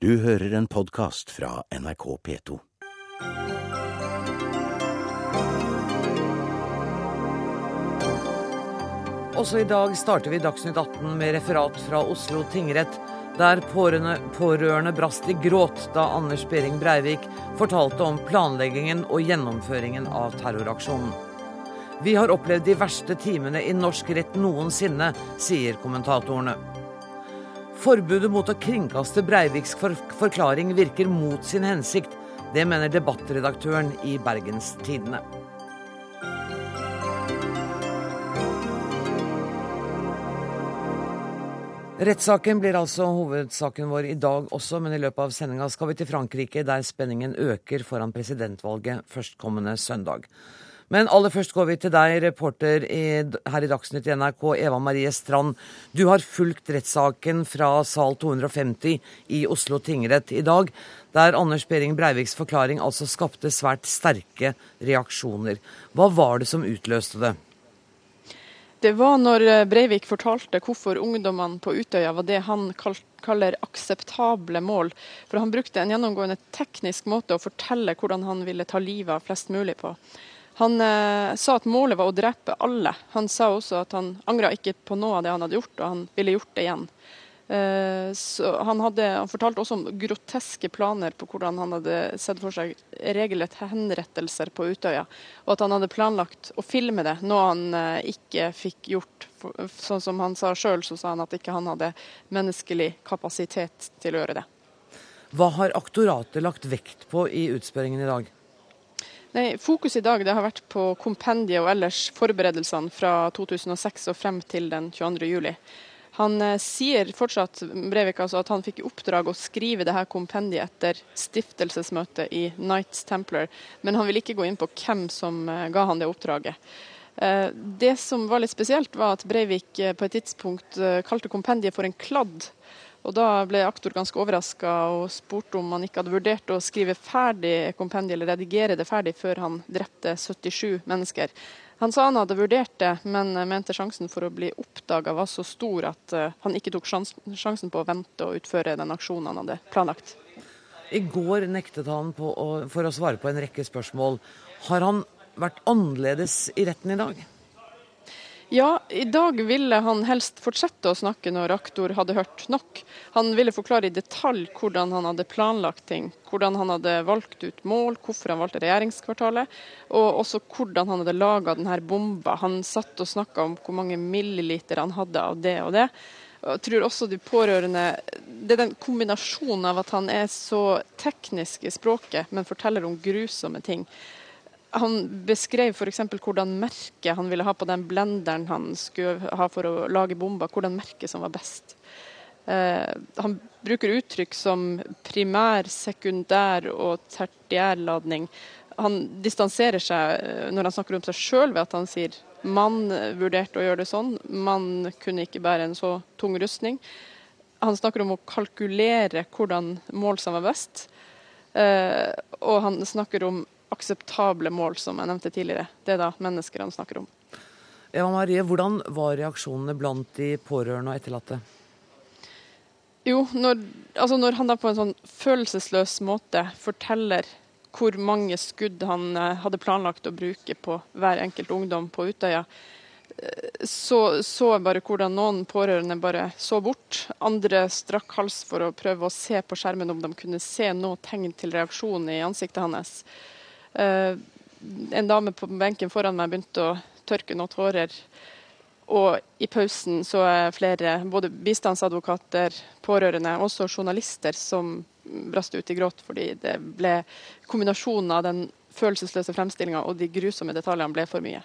Du hører en podkast fra NRK P2. Også i dag starter vi Dagsnytt 18 med referat fra Oslo tingrett, der pårørende, pårørende brast i gråt da Anders Behring Breivik fortalte om planleggingen og gjennomføringen av terroraksjonen. Vi har opplevd de verste timene i norsk rett noensinne, sier kommentatorene. Forbudet mot å kringkaste Breiviks forklaring virker mot sin hensikt. Det mener debattredaktøren i Bergenstidene. Rettssaken blir altså hovedsaken vår i dag også, men i løpet av sendinga skal vi til Frankrike, der spenningen øker foran presidentvalget førstkommende søndag. Men aller først går vi til deg, reporter i, her i Dagsnytt i NRK, Eva Marie Strand. Du har fulgt rettssaken fra sal 250 i Oslo tingrett i dag, der Anders Behring Breiviks forklaring altså skapte svært sterke reaksjoner. Hva var det som utløste det? Det var når Breivik fortalte hvorfor ungdommene på Utøya var det han kaller akseptable mål. For han brukte en gjennomgående teknisk måte å fortelle hvordan han ville ta livet av flest mulig på. Han eh, sa at målet var å drepe alle. Han sa også at han angra ikke på noe av det han hadde gjort, og han ville gjort det igjen. Eh, han, hadde, han, fortalte også om groteske planer på hvordan han hadde sett for seg regelrett henrettelser på Utøya. Og at han hadde planlagt å filme det, noe han eh, ikke fikk gjort. Sånn som han sa sjøl, så sa han at ikke han hadde menneskelig kapasitet til å gjøre det. Hva har aktoratet lagt vekt på i utspørringen i dag? Nei, Fokus i dag har vært på kompendiet og ellers forberedelsene fra 2006 og frem til den 22. juli. Han eh, sier fortsatt Breivik, altså, at han fikk i oppdrag å skrive det her kompendiet etter stiftelsesmøtet i Knights Templar, men han vil ikke gå inn på hvem som eh, ga han det oppdraget. Eh, det som var litt spesielt, var at Breivik eh, på et tidspunkt eh, kalte kompendiet for en kladd. Og Da ble aktor ganske overraska og spurte om han ikke hadde vurdert å skrive ferdig kompendiet eller redigere det ferdig før han drepte 77 mennesker. Han sa han hadde vurdert det, men mente sjansen for å bli oppdaga var så stor at uh, han ikke tok sjansen på å vente og utføre den aksjonen han hadde planlagt. I går nektet han å, for å svare på en rekke spørsmål. Har han vært annerledes i retten i dag? Ja, i dag ville han helst fortsette å snakke når aktor hadde hørt nok. Han ville forklare i detalj hvordan han hadde planlagt ting, hvordan han hadde valgt ut mål, hvorfor han valgte regjeringskvartalet, og også hvordan han hadde laga denne bomba. Han satt og snakka om hvor mange milliliter han hadde av det og det. Jeg tror også de pårørende Det er den kombinasjonen av at han er så teknisk i språket, men forteller om grusomme ting han beskrev f.eks. hvordan merket han ville ha på den blenderen han skulle ha for å lage bomber, hvordan merket som var best. Eh, han bruker uttrykk som primær, sekundær og tertiærladning. Han distanserer seg eh, når han snakker om seg sjøl ved at han sier man vurderte å gjøre det sånn, man kunne ikke bære en så tung rustning. Han snakker om å kalkulere hvordan mål som var best. Eh, og han snakker om akseptable mål, som jeg nevnte tidligere. Det er da mennesker han snakker om. Eva Marie, Hvordan var reaksjonene blant de pårørende og etterlatte? Jo, når, altså når han da på en sånn følelsesløs måte forteller hvor mange skudd han eh, hadde planlagt å bruke på hver enkelt ungdom på Utøya, eh, så, så bare hvordan noen pårørende bare så bort. Andre strakk hals for å prøve å se på skjermen om de kunne se noe tegn til reaksjon i ansiktet hans. Eh, en dame på benken foran meg begynte å tørke noen tårer. Og i pausen så er flere, både bistandsadvokater, pårørende, også journalister, som brast ut i gråt fordi det ble kombinasjonen av den følelsesløse fremstillinga og de grusomme detaljene ble for mye.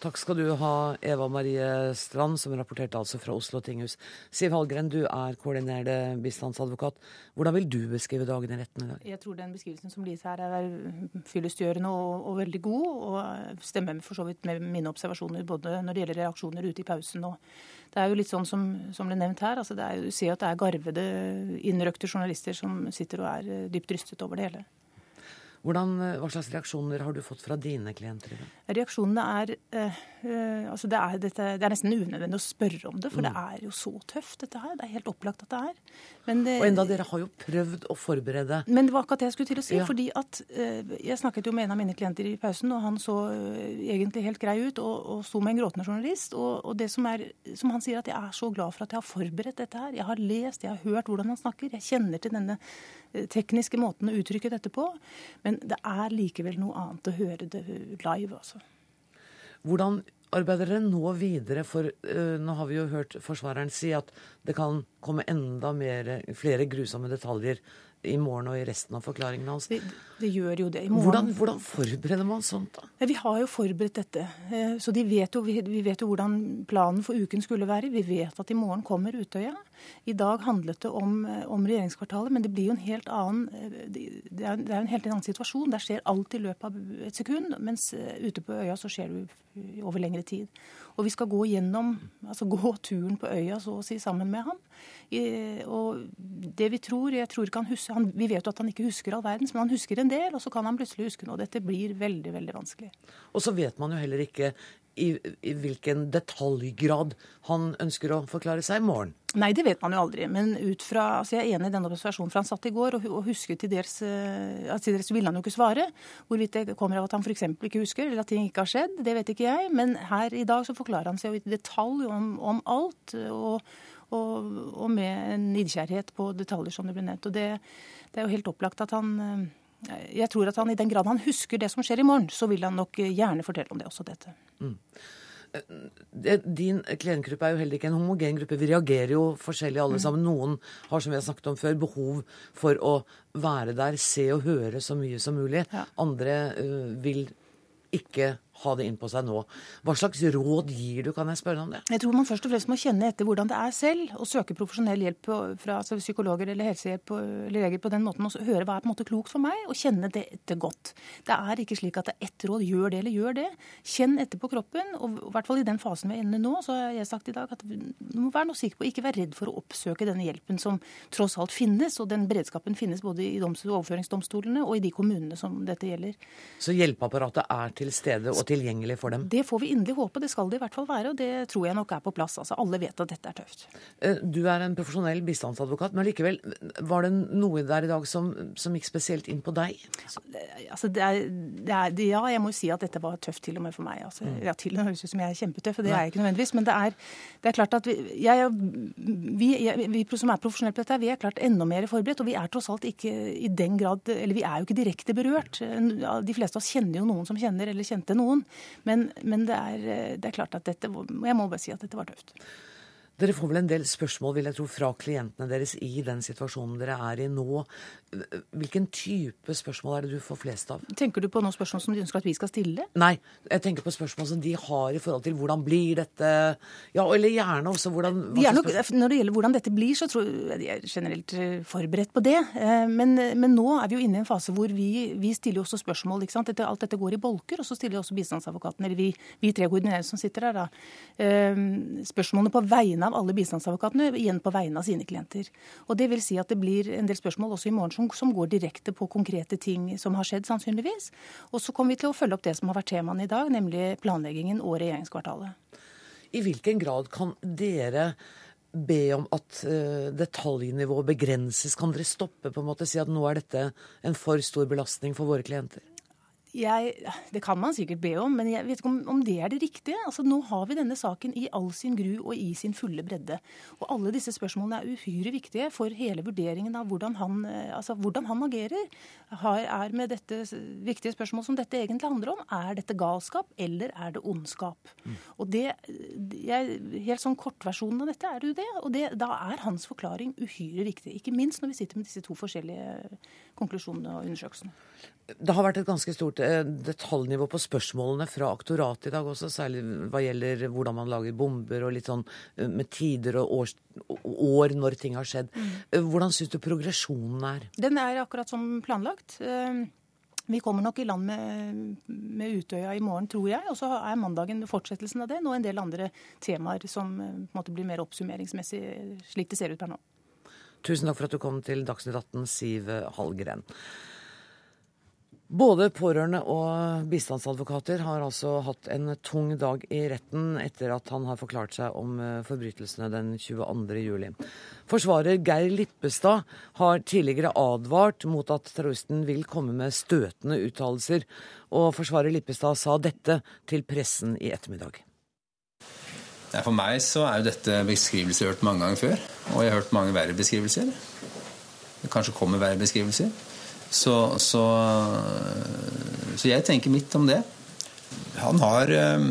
Takk skal du ha, Eva Marie Strand, som rapporterte altså fra Oslo tinghus. Siv Hallgren, du er koordinerende bistandsadvokat. Hvordan vil du beskrive dagen i retten i dag? Jeg tror den beskrivelsen som gis her er fyllestgjørende og, og, veldig god, og stemmer for så vidt med mine observasjoner både når det gjelder reaksjoner ute i pausen og det er jo litt sånn som, som ble nevnt her. altså det er, Du ser at det er garvede, innrøkte journalister som sitter og er dypt rystet over det hele. Hvordan, eh, hva slags reaksjoner har du fått fra dine klienter? Reaksjonene er, eh, eh, altså det er dette, det er nesten unødvendig å spørre om det, for mm. det er jo så tøft, dette her. Det er helt opplagt at det er. Det, og enda dere har jo prøvd å forberede Men det var akkurat det jeg skulle til å si. Ja. fordi at eh, Jeg snakket jo med en av mine klienter i pausen, og han så eh, egentlig helt grei ut og, og sto med en gråtende journalist. Og, og det som, er, som han sier, at jeg er så glad for at jeg har forberedt dette her. Jeg har lest, jeg har hørt hvordan han snakker. Jeg kjenner til denne tekniske måten å uttrykke dette på. Men det er likevel noe annet å høre det live, altså. Hvordan arbeider dere nå videre? For uh, nå har vi jo hørt forsvareren si at det kan komme enda mer, flere grusomme detaljer i morgen og i resten av forklaringen hans. Det, det gjør jo det. Hvordan, hvordan, forbereder man sånt, da? Ja, vi har jo forberedt dette. Eh, så de vet jo, vi vet jo hvordan planen for uken skulle være. Vi vet at i morgen kommer Utøya. I dag handlet det om, eh, om regjeringskvartalet, men det blir jo en helt annen eh, det er, det er en helt annen situasjon. Der skjer alt i løpet av et sekund, mens ute på øya så skjer det over lengre tid. Og vi skal gå gjennom, altså gå turen på øya så å si sammen med ham. Og det vi tror, jeg tror ikke han husker, han, Vi vet jo at han ikke husker all verdens, men han husker en del, og så kan han plutselig huske noe. Dette blir veldig, veldig vanskelig. Og så vet man jo heller ikke i, i, hvilken detaljgrad han ønsker å forklare seg i morgen? Nei, det vet man jo aldri. Men ut fra, altså jeg er enig i denne observasjonen, for han satt i går og, og husker til dels at Til dels ville han jo ikke svare. Hvorvidt det kommer av at han f.eks. ikke husker, eller at ting ikke har skjedd, det vet ikke jeg. Men her i dag så forklarer han seg jo i detalj om, om alt. og og, og, med en nidkjærhet på detaljer, som det ble nevnt. Og det, det, er jo helt opplagt at han eh, Jeg tror at han i den grad han husker det som skjer i morgen, så vil han nok gjerne fortelle om det også, dette. Mm. Din klientgruppe er jo heller ikke en homogen gruppe. Vi reagerer jo forskjellig alle mm. sammen. Noen har, som vi har snakket om før, behov for å være der, se og høre så mye som mulig. Ja. Andre uh, vil ikke ha det inn på seg nå. Hva slags råd gir du, kan jeg spørre om det? Jeg tror man først og fremst må kjenne etter hvordan det er selv, og søke profesjonell hjelp fra altså psykologer eller helsehjelp eller leger på den måten, og høre hva er på en måte klokt for meg, og kjenne det etter godt. Det er ikke slik at det er ett råd, gjør det eller gjør det. Kjenn etter på kroppen, og i hvert fall i den fasen vi er inne nå, så har jeg sagt i dag at du må være noe sikker på ikke være redd for å oppsøke denne hjelpen som tross alt finnes, og den beredskapen finnes både i doms- overføringsdomstolene og i de kommunene som dette gjelder. Så hjelpeapparatet er til stede og tilgjengelig for dem? Det får vi inderlig håpe. Det skal det i hvert fall være, og det tror jeg nok er på plass. Altså, alle vet at dette er tøft. Eh, du er en profesjonell bistandsadvokat, men likevel, var det noe der i dag som, som gikk spesielt inn på deg? Altså, det er, det er, ja, jeg må jo si at dette var tøft til og med for meg. Altså, mm. Ja, til og med høres ut som jeg er kjempetøff, og det er jeg ikke nødvendigvis. Men det er, det er klart at vi, jeg, vi, jeg, vi, som er profesjonelle på dette, vi er klart enda mer forberedt. Og vi er tross alt ikke i den grad Eller vi er jo ikke direkte berørt. De fleste av oss kjenner jo noen som kjenner eller kjente noen. Men, men det, er, det, er, klart at dette Jeg må bare si at dette var tøft. Dere får vel en del spørsmål vil jeg tro, fra klientene deres i den situasjonen dere er i nå. Hvilken type spørsmål er det du får flest av? Tenker du på noen spørsmål som de ønsker at vi skal stille? Nei, jeg tenker på spørsmål som de har i forhold til hvordan blir dette Ja, eller gjerne også hvordan nok, Når det gjelder hvordan dette blir, så tror jeg de er generelt eh, forberedt på det. Eh, men, men, nå er vi jo inne i en fase hvor vi, vi stiller også spørsmål. ikke sant? Dette, alt dette går i bolker, og så stiller også bistandsadvokaten, eller vi, vi tre koordinerere som sitter der, da, eh, spørsmålene på vegne av alle bistandsadvokatene, igjen på vegne av sine klienter. Og det vil si at det blir en del spørsmål også i morgen som, som, går direkte på konkrete ting som har skjedd, sannsynligvis. Og så kommer vi til å følge opp det som har vært temaene i dag, nemlig planleggingen og regjeringskvartalet. I hvilken grad kan dere be om at uh, detaljnivået begrenses? Kan dere stoppe på en måte, si at nå er dette en for stor belastning for våre klienter? Jeg, det kan man sikkert be om, men jeg vet ikke om, om, det er det riktige. Altså, nå har vi denne saken i all sin gru og i sin fulle bredde. Og alle disse spørsmålene er uhyre viktige for hele vurderingen av hvordan han, eh, altså, hvordan han agerer. Har, er med dette viktige spørsmål som dette egentlig handler om, er dette galskap eller er det ondskap? Mm. Og det, jeg, Helt sånn kortversjonen av dette er det jo det. Og det, da er hans forklaring uhyre viktig. Ikke minst når vi sitter med disse to forskjellige konklusjonene og undersøkelsene. Det har vært et ganske stort eh, detaljnivå på spørsmålene fra aktoratet i dag også, særlig hva gjelder hvordan man lager bomber og litt sånn eh, med tider og år, år når ting har skjedd. Mm. Eh, hvordan syns du progresjonen er? Den er akkurat som planlagt. Vi kommer nok i land med, med, Utøya i morgen, tror jeg. Og så er mandagen fortsettelsen av det. Og en del andre temaer som måte, blir mer oppsummeringsmessig, slik det ser ut per nå. Tusen takk for at du kom til Dagsnytt 18, Siv Hallgren. Både pårørende og bistandsadvokater har altså hatt en tung dag i retten etter at han har forklart seg om eh, forbrytelsene den 22. juli. Forsvarer Geir Lippestad har tidligere advart mot at terroristen vil komme med støtende uttalelser, og forsvarer Lippestad sa dette til pressen i ettermiddag. For meg så er jo dette beskrivelser jeg har hørt mange ganger før, og jeg har hørt mange verre beskrivelser. Det kanskje kommer verre beskrivelser. Så, så, så, jeg tenker mitt om det. Han har, eh,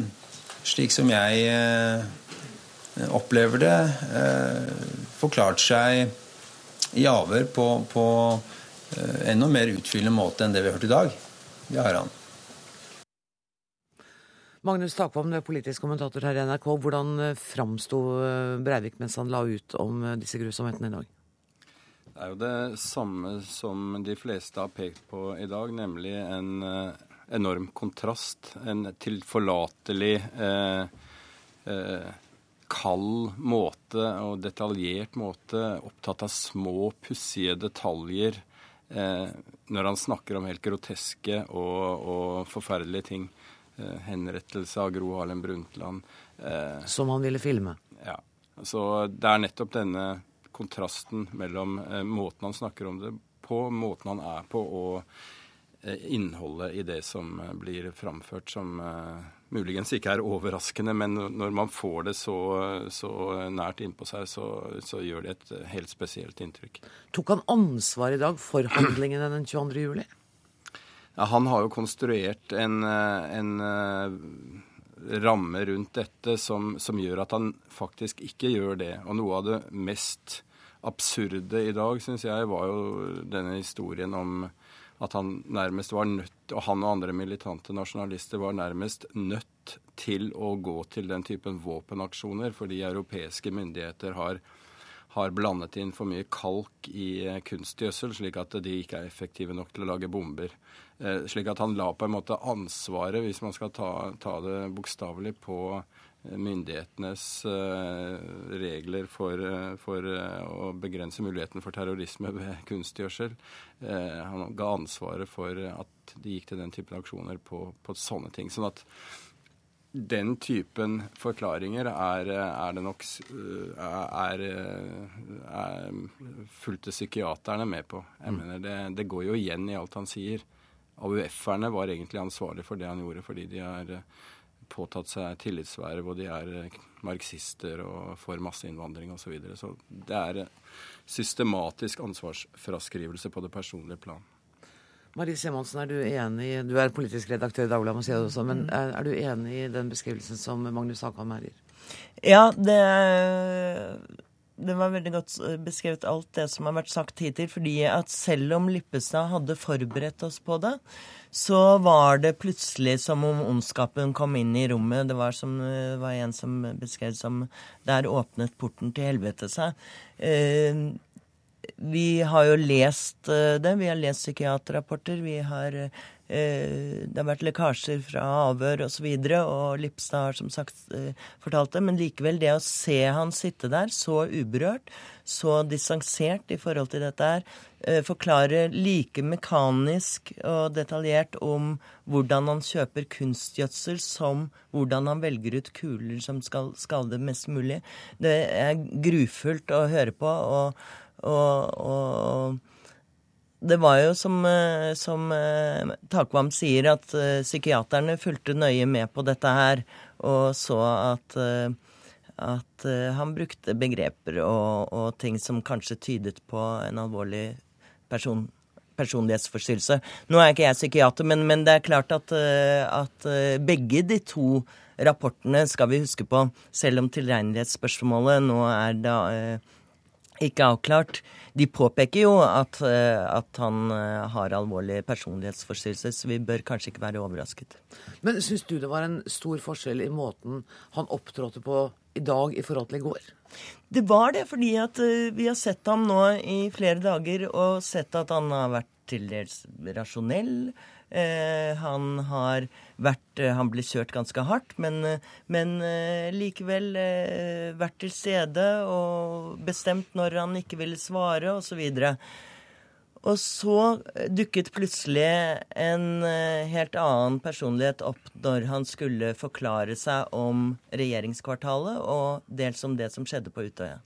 slik som jeg eh, opplever det, eh, forklart seg i avhør på, på enda mer utfyllende måte enn det vi har hørt i dag. Det har han. Magnus Takvam, politisk kommentator her i NRK. Hvordan framsto Breivik mens han la ut om disse grusomhetene i dag? Er jo det samme som de fleste har pekt på i dag, nemlig en eh, enorm kontrast. En tilforlatelig eh, eh, kald måte og detaljert måte, opptatt av små, pussige detaljer eh, når han snakker om helt groteske og, og forferdelige ting. Eh, henrettelse av Gro Harlem Brundtland. Eh, som han ville filme? Ja. Så det er nettopp denne kontrasten mellom eh, måten han snakker om det på, måten han er på, og eh, innholdet i det som eh, blir framført, som muligens ikke er overraskende, men når man får det så, så nært innpå seg, så, så, gjør det et helt spesielt inntrykk. Tok han ansvar i dag for handlingene den 22. juli? Ja, han har jo konstruert en, en ramme rundt dette som, som, gjør at han faktisk ikke gjør det. Og noe av det mest absurde i dag, syns jeg, var jo denne historien om at han nærmest var nødt, og han og andre militante nasjonalister var nærmest nødt til å gå til den typen våpenaksjoner fordi europeiske myndigheter har, har blandet inn for mye kalk i eh, kunstgjødsel, slik at de ikke er effektive nok til å lage bomber. Eh, slik at han la på en måte ansvaret, hvis man skal ta, ta det bokstavelig, på myndighetenes eh, regler for, eh, for, eh, å begrense muligheten for terrorisme ved kunstgjødsel. Han ga ansvaret for at de gikk til den typen aksjoner på, på sånne ting. Sånn at den typen forklaringer er, er det nok er, er fulgte psykiaterne med på. Jeg mm. mener det, det, går jo igjen i alt han sier. AUF-erne var egentlig ansvarlig for det han gjorde, fordi de er påtatt seg tillitsverv, og de er eh, marxister og for masseinnvandring osv. Så, videre. så det er systematisk ansvarsfraskrivelse på det personlige plan. Marie Simonsen, er du enig Du er politisk redaktør i Dagbladet, si også, men er, er, du enig i den beskrivelsen som Magnus Hakam her gir? Ja, det, det var veldig godt beskrevet alt det som har vært sagt hittil. fordi at selv om Lippestad hadde forberedt oss på det, så var det plutselig som om ondskapen kom inn i rommet. Det var, som, det var en som beskrev som Der åpnet porten til helvete seg. Eh, vi har jo lest eh, det. Vi har lest psykiaterrapporter. Vi har eh, det har vært lekkasjer fra avhør osv., og, så videre, og Lipstad har som sagt fortalt det. Men likevel, det å se han sitte der så uberørt, så distansert i forhold til dette her, forklarer forklare like mekanisk og detaljert om hvordan han kjøper kunstgjødsel, som hvordan han velger ut kuler som skal skade mest mulig. Det er grufullt å høre på. og, og, og det var jo som, eh, som eh, Takvam sier, at psykiaterne fulgte nøye med på dette her og så at, at han brukte begreper og, og, ting som kanskje tydet på en alvorlig person, personlighetsforstyrrelse. Nå er ikke jeg psykiater, men, men det er klart at, eh, at, eh, begge de to rapportene skal vi huske på, selv om tilregnelighetsspørsmålet nå er da eh, ikke avklart. De påpeker jo at, at, han har alvorlige personlighetsforstyrrelser, så vi bør kanskje ikke være overrasket. Men syns du det var en stor forskjell i måten han opptrådte på i dag i forhold til i går? Det var det, fordi at uh, vi har sett ham nå i flere dager og sett at han har vært til dels rasjonell. Uh, han har vært uh, Han ble kjørt ganske hardt, men, men likevel vært til stede og bestemt når han ikke ville svare, osv. Og så dukket plutselig en eh, helt annen personlighet opp når han skulle forklare seg om regjeringskvartalet, og dels om det som skjedde på Utøya.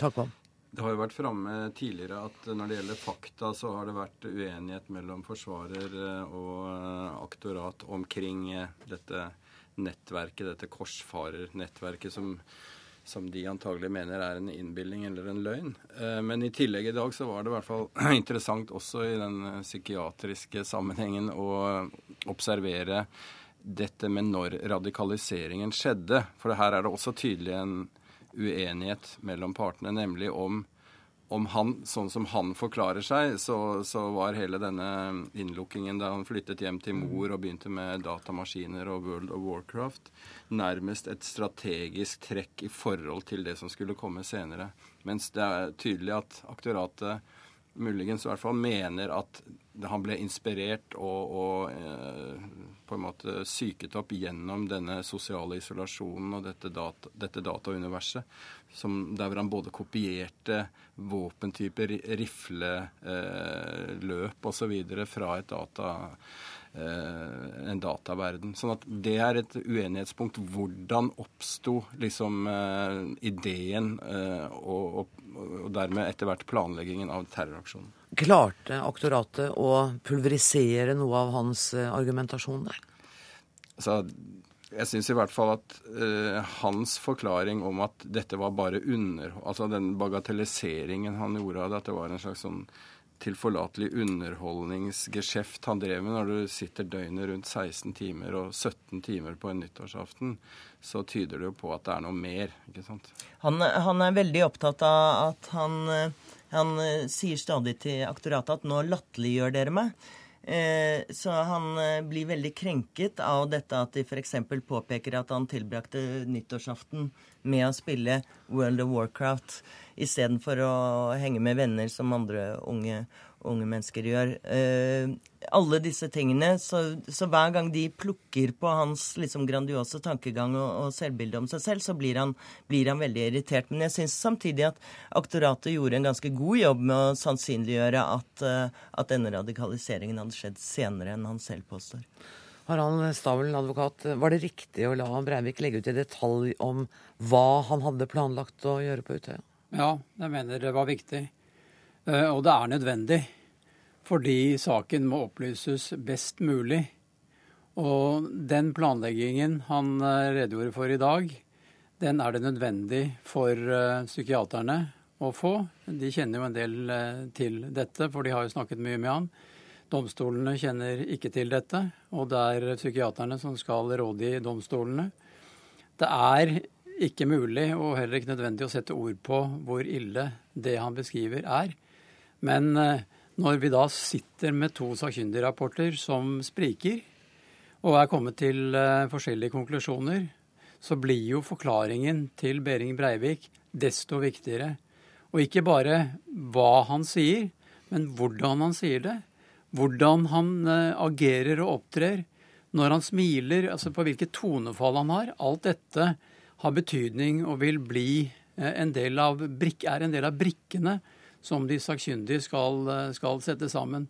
Takk, Vam. Det har jo vært framme tidligere at når det gjelder fakta, så har det vært uenighet mellom forsvarer eh, og eh, aktorat omkring eh, dette nettverket, dette korsfarernettverket som, som de antagelig mener er en innbilning eller en løgn. Men i tillegg i dag så var det i hvert fall interessant også i den psykiatriske sammenhengen å observere dette med når radikaliseringen skjedde. For her er det også tydelig en uenighet mellom partene, nemlig om om han, sånn som han forklarer seg, så, så, var hele denne innlukkingen da han flyttet hjem til mor og begynte med datamaskiner og World of Warcraft, nærmest et strategisk trekk i forhold til det som skulle komme senere. Mens det er tydelig at aktoratet muligens i hvert fall mener at han ble inspirert og, og eh, på en måte psyket opp gjennom denne sosiale isolasjonen og dette, data, dette datauniverset, der hvor han både kopierte våpentyper, rifleløp eh, osv. fra et data en dataverden. Sånn at det er et uenighetspunkt. Hvordan oppsto liksom eh, ideen eh, og, og, og, dermed etter hvert planleggingen av terroraksjonen? Klarte aktoratet å pulverisere noe av hans argumentasjon der? Altså, jeg syns i hvert fall at uh, hans forklaring om at dette var bare under... Altså den bagatelliseringen han gjorde av det, at det var en slags sånn tilforlatelig underholdningsgeskjeft han drev med når du sitter døgnet rundt 16 timer og 17 timer på en nyttårsaften, så tyder det jo på at det er noe mer. ikke sant? Han, han er veldig opptatt av at han, han sier stadig til aktoratet at nå latterliggjør dere meg. Eh, så han eh, blir veldig krenket av dette at de f.eks. påpeker at han tilbrakte nyttårsaften med å spille World of Warcraft istedenfor å henge med venner som andre unge, unge mennesker gjør. Eh, alle disse tingene. Så, så, hver gang de plukker på hans liksom, grandiose tankegang og, og, selvbilde om seg selv, så blir han, blir han veldig irritert. Men jeg syns samtidig at aktoratet gjorde en ganske god jobb med å sannsynliggjøre at, uh, at denne radikaliseringen hadde skjedd senere enn han selv påstår. Harald Stavlen, advokat. Var det riktig å la Breivik legge ut i detalj om hva han hadde planlagt å gjøre på Utøya? Ja, jeg mener det var viktig. Eh, og det er nødvendig. Fordi saken må opplyses best mulig. Og den planleggingen han eh, redegjorde for i dag, den er det nødvendig for eh, psykiaterne å få. De kjenner jo en del til dette, for de har jo snakket mye med han. Domstolene kjenner ikke til dette, og det er psykiaterne som skal råde i domstolene. Det er ikke mulig og heller ikke nødvendig å sette ord på hvor ille det han beskriver, er. Men eh, når vi da sitter med to sakkyndigrapporter som spriker, og er kommet til eh, forskjellige konklusjoner, så blir jo forklaringen til Behring Breivik desto viktigere. Og ikke bare hva han sier, men hvordan han sier det. Hvordan han eh, agerer og opptrer. Når han smiler, altså på hvilket tonefall han har. Alt dette har betydning og vil bli en del av, er en del av brikkene som de sakkyndige skal, eh, skal, sette sammen.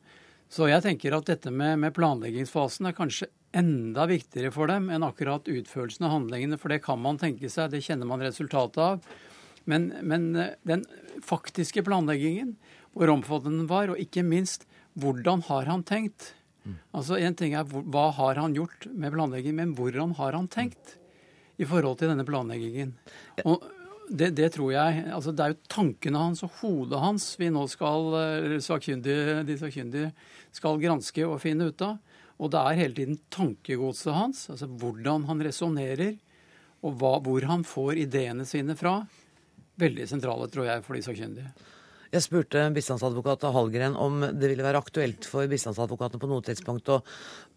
Så jeg tenker at dette med, med, planleggingsfasen er kanskje enda viktigere for dem enn akkurat utførelsen av handlingene, for det kan man tenke seg, det kjenner man resultatet av. Men, men eh, den faktiske planleggingen, hvor omfattende den var, og ikke minst hvordan har han tenkt? Altså En ting er hva har han gjort med planlegging, men hvordan har han tenkt? i forhold til denne planleggingen. Og det, det, tror jeg altså Det er jo tankene hans og hodet hans vi nå skal eh, sakkyndige, de sakkyndige skal granske og finne ut av. Og det er hele tiden tankegodset hans, altså hvordan han resonnerer, og hva, hvor han får ideene sine fra. Veldig sentrale, tror jeg, for de sakkyndige. Jeg spurte bistandsadvokat Hallgren om det ville være aktuelt for bistandsadvokatene på noe tidspunkt å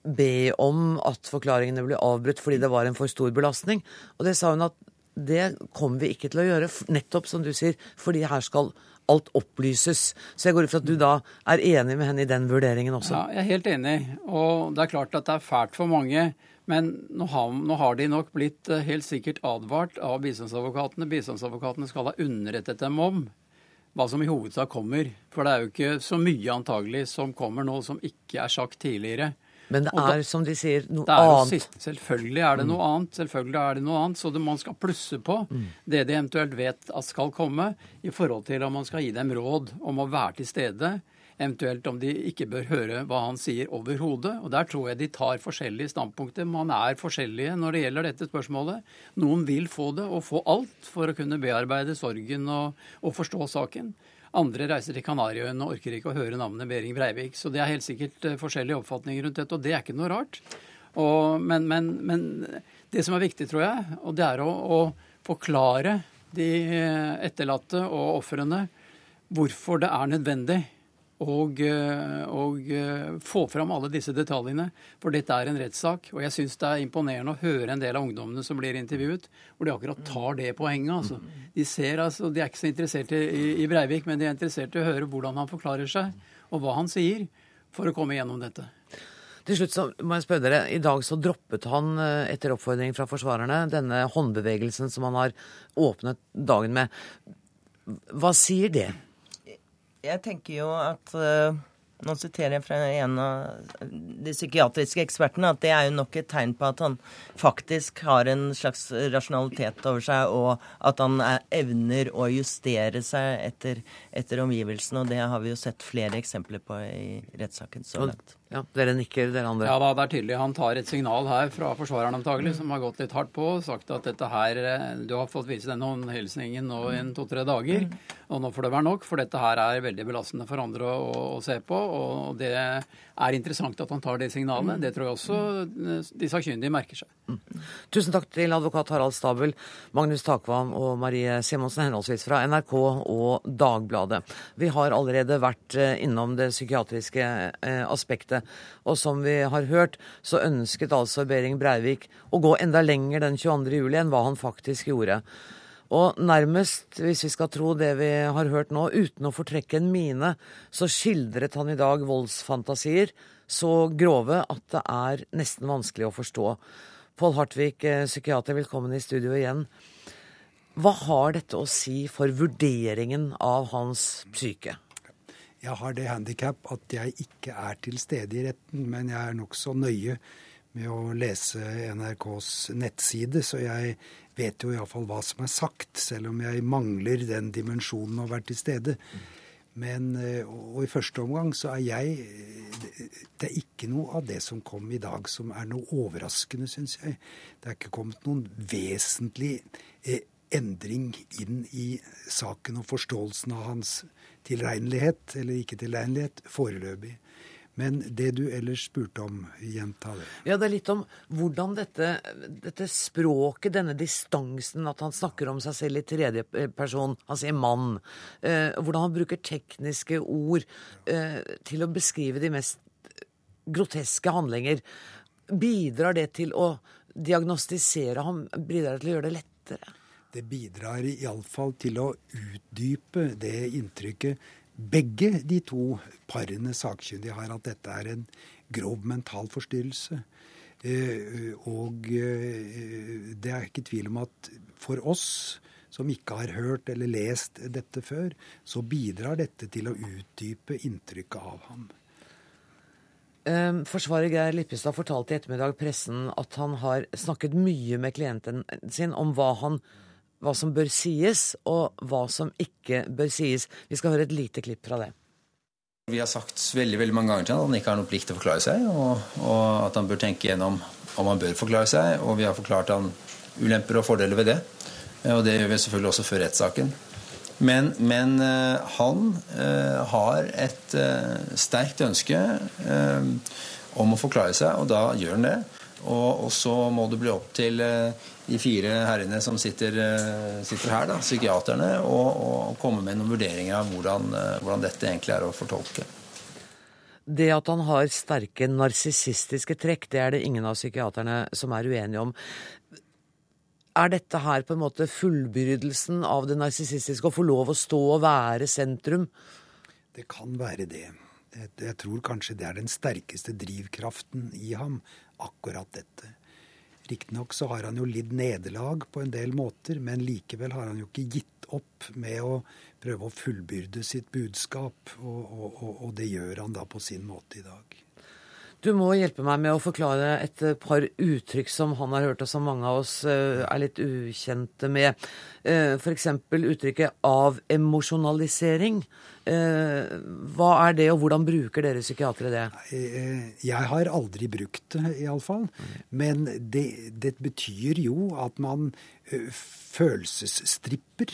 be om at forklaringene ble avbrutt fordi det var en for stor belastning. Og det sa hun at det kommer vi ikke til å gjøre, nettopp som du sier, fordi her skal alt opplyses. Så jeg går ut fra at du da er enig med henne i den vurderingen også? Ja, jeg er helt enig. Og det er klart at det er fælt for mange. Men nå har, nå har de nok blitt eh, helt sikkert advart av bistandsadvokatene. Bistandsadvokatene skal ha underrettet dem om hva som i hovedsak kommer. For det er jo ikke så mye antagelig som kommer nå som ikke er sagt tidligere. Men det er, da- som de sier, noe jo annet. sist- Selvfølgelig er det noe annet. selvfølgelig er det noe annet, Så det, man skal plusse på det de eventuelt vet at skal komme, i forhold til om man skal gi dem råd om å være til stede. Eventuelt om de ikke bør høre hva han sier overhodet. Og Der tror jeg de tar forskjellige standpunkter. Man er forskjellige når det gjelder dette spørsmålet. Noen vil få det, og få alt, for å kunne bearbeide sorgen og, og forstå saken. Andre reiser til Kanariøyene og orker ikke å høre navnet Behring Breivik. Så det er helt sikkert eh, forskjellige oppfatninger rundt dette, og det er ikke noe rart. Og, men, men, men det som er viktig, tror jeg, og det er å, å forklare de eh, etterlatte og ofrene hvorfor det er nødvendig og, eh, og eh, få fram alle disse detaljene. For dette er en rettssak. Og jeg syns det er imponerende å høre en del av ungdommene som blir intervjuet, hvor de akkurat tar det poenget. Altså. De ser altså, de er ikke så interessert i, i Breivik, men de er interessert i å høre hvordan han forklarer seg, og hva han sier, for å komme gjennom dette. Til slutt så må jeg spørre dere, I dag så droppet han, eh, etter oppfordring fra forsvarerne, denne håndbevegelsen som han har åpnet dagen med. Hva sier det? Jeg tenker jo at eh, Nå siterer jeg fra en av de psykiatriske ekspertene at det er jo nok et tegn på at han faktisk har en slags rasjonalitet over seg, og at han er, evner å justere seg etter, etter omgivelsene. Og det har vi jo sett flere eksempler på i rettssaken så langt. Ja, Dere nikker, dere andre. Ja da, det er tydelig. Han tar et signal her fra forsvareren antagelig, som har gått litt hardt på sagt at dette her eh, Du har fått vise denne håndhilsningen nå i to-tre dager, og nå får det være nok, for dette her er veldig belastende for andre å, å se på. Og det er interessant at han tar det signalet. Det tror jeg også eh, de sakkyndige merker seg. Tusen takk til advokat Harald Stabel, Magnus Takvam og Marie Simonsen, henholdsvis fra NRK og Dagbladet. Vi har allerede vært eh, innom det psykiatriske eh, og som vi har hørt, så ønsket altså Behring Breivik å gå enda lenger den 22. juli enn hva han faktisk gjorde. Og nærmest, hvis vi skal tro det vi har hørt nå, uten å fortrekke en mine, så skildret han i dag voldsfantasier så grove at det er nesten vanskelig å forstå. Pål Hartvig, eh, psykiater, velkommen i studio igjen. Hva har dette å si for vurderingen av hans psyke? Jeg har det handikap at jeg ikke er til stede i retten, men jeg er nokså nøye med å lese NRKs nettside, så jeg vet jo iallfall hva som er sagt, selv om jeg mangler den dimensjonen å være til stede. Men, eh, og i første omgang så er jeg Det er ikke noe av det som kom i dag som er noe overraskende, syns jeg. Det er ikke kommet noen vesentlig eh, endring inn i saken og forståelsen av hans tilregnelighet eller ikke tilregnelighet foreløpig. Men det du ellers spurte om, gjenta det. Ja, det er litt om hvordan dette, dette språket, denne distansen, at han snakker om seg selv i tredje person, han sier mann, eh, hvordan han bruker tekniske ord eh, til å beskrive de mest groteske handlinger. Bidrar det til å diagnostisere ham? Bidrar det til å gjøre det lettere? Det bidrar iallfall til å utdype det inntrykket begge de to parene sakkyndige har, at dette er en grov mental forstyrrelse. Eh, og eh, det er ikke tvil om at for oss som ikke har hørt eller lest dette før, så bidrar dette til å utdype inntrykket av ham. Eh, Forsvarer Geir Lippestad fortalte i ettermiddag pressen at han har snakket mye med klienten sin om hva, han, hva som bør sies, og hva som ikke bør sies. Vi skal høre et lite klipp fra det. Vi har sagt veldig veldig mange ganger til han at han ikke har noen plikt til å forklare seg, og, og at han bør tenke gjennom om han bør forklare seg. Og vi har forklart han ulemper og fordeler ved det. Og det gjør vi selvfølgelig også før rettssaken. Men, men eh, han uh, har et uh, sterkt ønske uh, om å forklare seg, og da gjør han det. Og, og så må det bli opp til eh, de fire herrene som sitter, eh, sitter her, da, psykiaterne, å komme med noen vurderinger av hvordan, eh, hvordan dette egentlig er å fortolke. Det at han har sterke narsissistiske trekk, det er det ingen av psykiaterne som er uenige om. Er dette her på en måte fullbyrdelsen av det narsissistiske, å få lov å stå og være sentrum? Det kan være det. Jeg, jeg tror kanskje det er den sterkeste drivkraften i ham, akkurat dette. Riktignok så har han jo lidd nederlag på en del måter, men likevel har han jo ikke gitt opp med å prøve å fullbyrde sitt budskap, og, og, og, det gjør han da på sin måte i dag. Du må hjelpe meg med å forklare et par uttrykk som han har hørt, og som mange av oss eh, er litt ukjente med. F.eks. uttrykket 'avemosjonalisering'. Hva er det, og hvordan bruker dere psykiatere det? Jeg har aldri brukt det, iallfall. Men det, det betyr jo at man følelsesstripper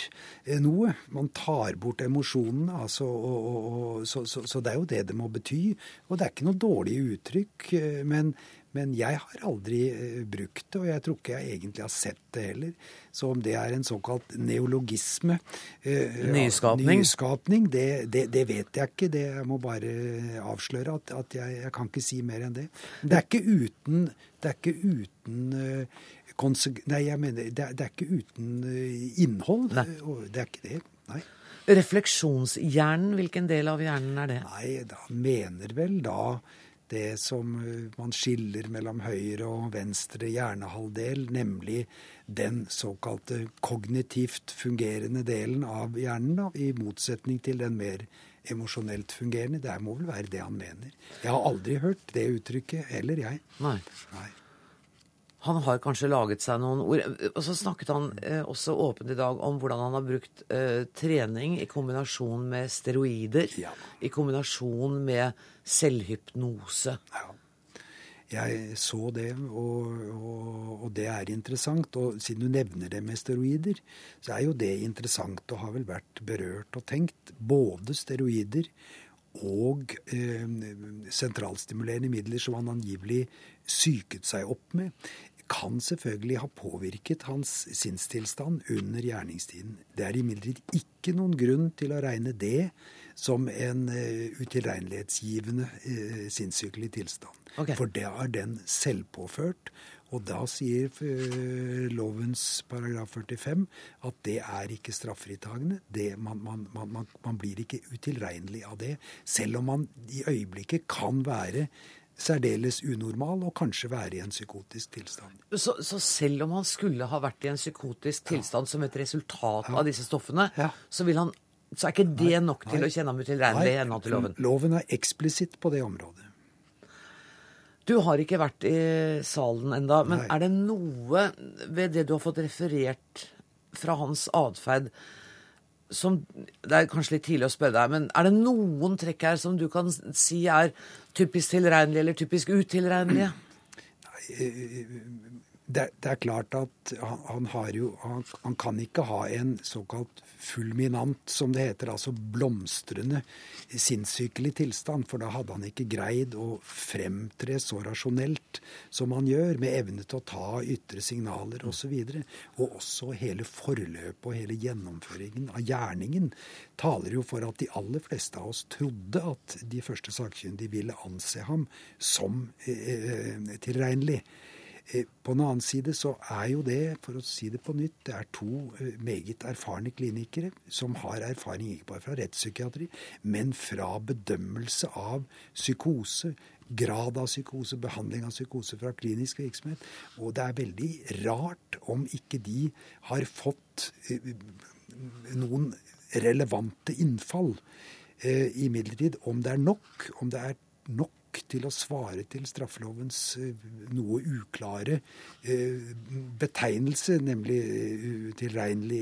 noe. Man tar bort emosjonene. Altså, og, så, så, så, det er jo det det må bety. Og det er ikke noe dårlig uttrykk. Men, men jeg har aldri brukt det, og jeg tror ikke jeg egentlig har sett det heller. Så om det er en såkalt neologisme Nyskapning? nyskapning det, det, det, vet jeg ikke. Det jeg må bare avsløre at, at jeg, jeg, kan ikke si mer enn det. Det er ikke uten, det er ikke uten Nei, jeg mener, det er, det er ikke uten innhold. Nei. Det er ikke det. Nei. Refleksjonshjernen, hvilken del av hjernen er det? Nei, da mener vel da det som man skiller mellom høyre og venstre hjernehalvdel, nemlig den såkalte kognitivt fungerende delen av hjernen, da, i motsetning til den mer emosjonelt fungerende. Det må vel være det han mener. Jeg har aldri hørt det uttrykket, heller jeg. Nei. Nei. Han har kanskje laget seg noen ord. Og så snakket han eh, også åpent i dag om hvordan han har brukt eh, trening i kombinasjon med steroider. Ja. I kombinasjon med selvhypnose. Ja. Jeg så det, og, og, og, det er interessant. Og siden du nevner det med steroider, så er jo det interessant og har vel vært berørt og tenkt. Både steroider og eh, sentralstimulerende midler som han angivelig psyket seg opp med, kan selvfølgelig ha påvirket hans sinnstilstand under gjerningstiden. Det er imidlertid ikke noen grunn til å regne det som en uh, utilregnelighetsgivende uh, sinnssykelig tilstand. Okay. For det er den selvpåført. Og da sier uh, lovens paragraf 45 at det er ikke strafffritagende. Man, man, man, man blir ikke utilregnelig av det, selv om man i øyeblikket kan være særdeles unormal og kanskje være i en psykotisk tilstand. Så, så, selv om han skulle ha vært i en psykotisk tilstand ja. som et resultat ja. av disse stoffene, ja. så, han, så, er ikke det nok til nei, å kjenne ham utilregnelig i henhold til loven? Loven er eksplisitt på det området. Du har ikke vært i salen enda, men nei. er det noe ved det du har fått referert fra hans atferd som Det er kanskje litt tidlig å spørre deg, men er det noen trekk her som du kan si er typisk tilregnelige eller typisk utilregnelige? Det, det, er klart at han, han jo han, han, kan ikke ha en såkalt fulminant, som det heter, altså blomstrende sinnssykelig tilstand. For da hadde han ikke greid å fremtre så rasjonelt som han gjør, med evne til å ta ytre signaler osv. Og, så og også hele forløpet og hele gjennomføringen av gjerningen taler jo for at de aller fleste av oss trodde at de første sakkyndige ville anse ham som eh, eh tilregnelig. Eh, på den annen side så er jo det, for å si det på nytt, det er to eh, meget erfarne klinikere som har erfaring ikke bare fra rettspsykiatri, men fra bedømmelse av psykose, grad av psykose, behandling av psykose fra klinisk virksomhet. Og det er veldig rart om ikke de har fått eh, noen relevante innfall. Imidlertid, om det er nok, om det er nok til å svare til straffelovens eh, noe uklare eh, betegnelse, nemlig eh, utilregnelig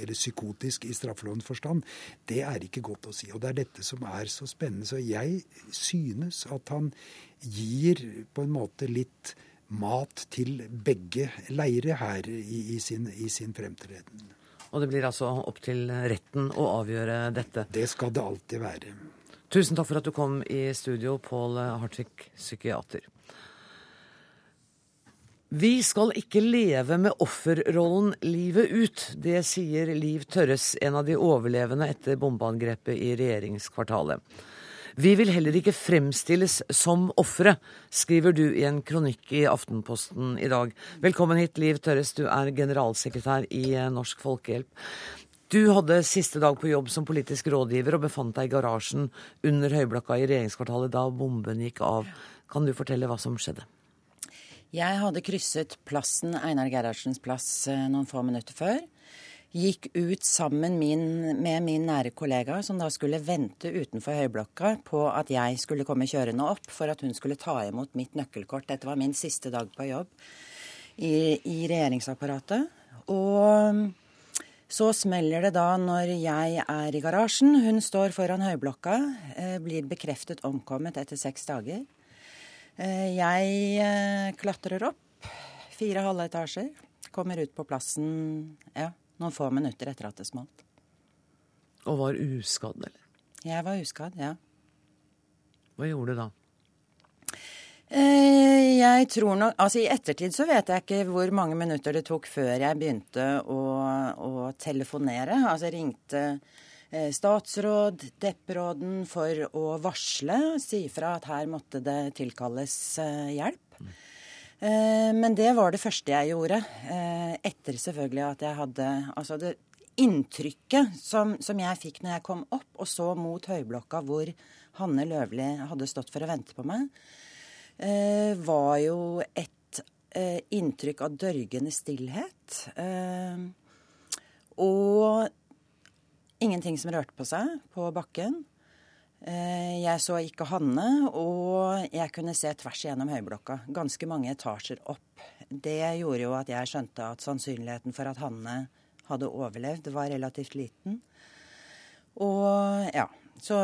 eller psykotisk i straffelovens forstand, det er ikke godt å si. Og det er dette som er så spennende. Så jeg synes at han gir på en måte litt mat til begge leire her i, i, sin, i sin fremtreden. Og det blir altså opp til retten å avgjøre dette? Det skal det alltid være. Tusen takk for at du kom i studio, Pål Hartvig, psykiater. Vi skal ikke leve med offerrollen livet ut. Det sier Liv Tørres, en av de overlevende etter bombeangrepet i regjeringskvartalet. Vi vil heller ikke fremstilles som ofre, skriver du i en kronikk i Aftenposten i dag. Velkommen hit, Liv Tørres, du er generalsekretær i Norsk Folkehjelp. Du hadde siste dag på jobb som politisk rådgiver og befant deg i garasjen under Høyblokka i regjeringskvartalet da bomben gikk av. Kan du fortelle hva som skjedde? Jeg hadde krysset plassen, Einar Gerhardsens plass eh, noen få minutter før. Gikk ut sammen min, med min nære kollega, som da skulle vente utenfor høyblokka på at jeg skulle komme kjørende opp for at hun skulle ta imot mitt nøkkelkort. Dette var min siste dag på jobb i, i regjeringsapparatet. Og så smeller det da når jeg er i garasjen. Hun står foran høyblokka, eh, blir bekreftet omkommet etter seks dager. Eh, jeg eh, klatrer opp fire halve etasjer. Kommer ut på plassen ja, noen få minutter etter at det smalt. Og var uskadd, eller? Jeg var uskadd, ja. Hva gjorde du da? Eh, jeg tror nok Altså I ettertid så vet jeg ikke hvor mange minutter det tok før jeg begynte å, å telefonere. Altså ringte Eh, statsråd, depperåden, for å varsle, si fra at her måtte det tilkalles eh, hjelp. Men det var det første jeg gjorde. Etter selvfølgelig at jeg hadde Altså det inntrykket som, som jeg fikk når jeg kom opp og så mot høyblokka hvor Hanne Løvli hadde stått for å vente på meg, var jo et inntrykk av dørgende stillhet. Og Ingenting som rørte på seg på bakken. Eh, jeg så ikke Hanne, og jeg kunne se tvers igjennom høyblokka. Ganske mange etasjer opp. Det gjorde jo at jeg skjønte at sannsynligheten for at Hanne hadde overlevd, var relativt liten. Og ja, så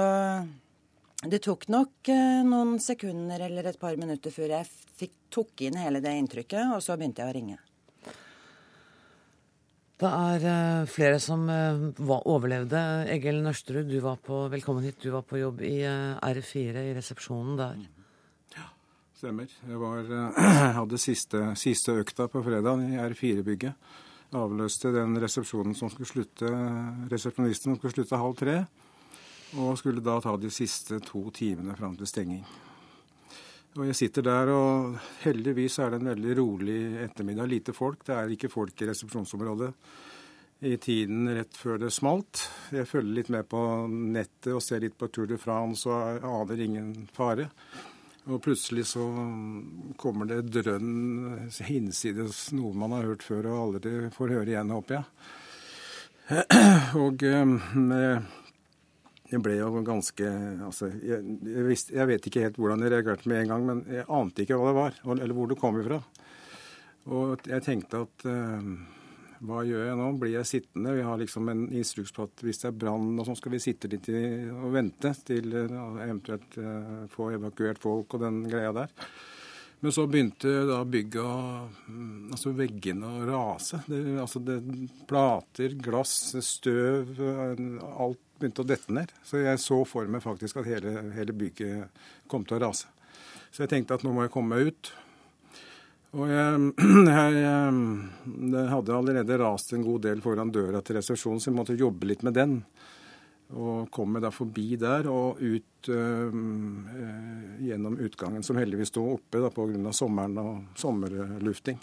det tok nok eh, noen sekunder eller et par minutter før jeg fikk, tok inn hele det inntrykket, og så begynte jeg å ringe. Det er uh, flere som uh, overlevde. Egil Nørsterud, du var på, velkommen hit. Du var på jobb i uh, R4, i resepsjonen der. Ja, stemmer. Jeg var, hadde siste, siste, økta på fredag i R4-bygget. Avløste den resepsjonen som skulle slutte, resepsjonisten som skulle slutte halv tre. Og skulle da ta de siste to timene fram til stenging. Og jeg sitter der, og heldigvis er det en veldig rolig ettermiddag. Lite folk. Det er ikke folk i resepsjonsområdet i tiden rett før det smalt. Jeg følger litt med på nettet og ser litt på Tour de France og aner ingen fare. Og plutselig så kommer det drønn hinsides noe man har hørt før og aldri får høre igjen, håper jeg. Og med eh, jeg ble jo ganske altså, jeg, jeg, visste, jeg, vet ikke helt hvordan jeg reagerte med en gang, men jeg ante ikke hva det var, eller hvor det kom ifra. Og jeg tenkte at uh, hva gjør jeg nå? Blir jeg sittende? Vi har liksom en instruks på at hvis det er brann, og sånn skal vi sitte litt i, og vente til uh, eventuelt uh, få evakuert folk og den greia der. Men så begynte da bygget å mm, Altså veggene å rase. Det, altså det, plater, glass, støv, alt begynte å dette ned. Så jeg så for meg faktisk at hele, hele bygget kom til å rase. Så jeg tenkte at nå må jeg komme meg ut. Og jeg, jeg, jeg hadde allerede rast en god del foran døra til resepsjonen, så jeg måtte jobbe litt med den. Og kom meg da forbi der og ut øh, gjennom utgangen, som heldigvis sto oppe pga. sommeren og sommerlufting.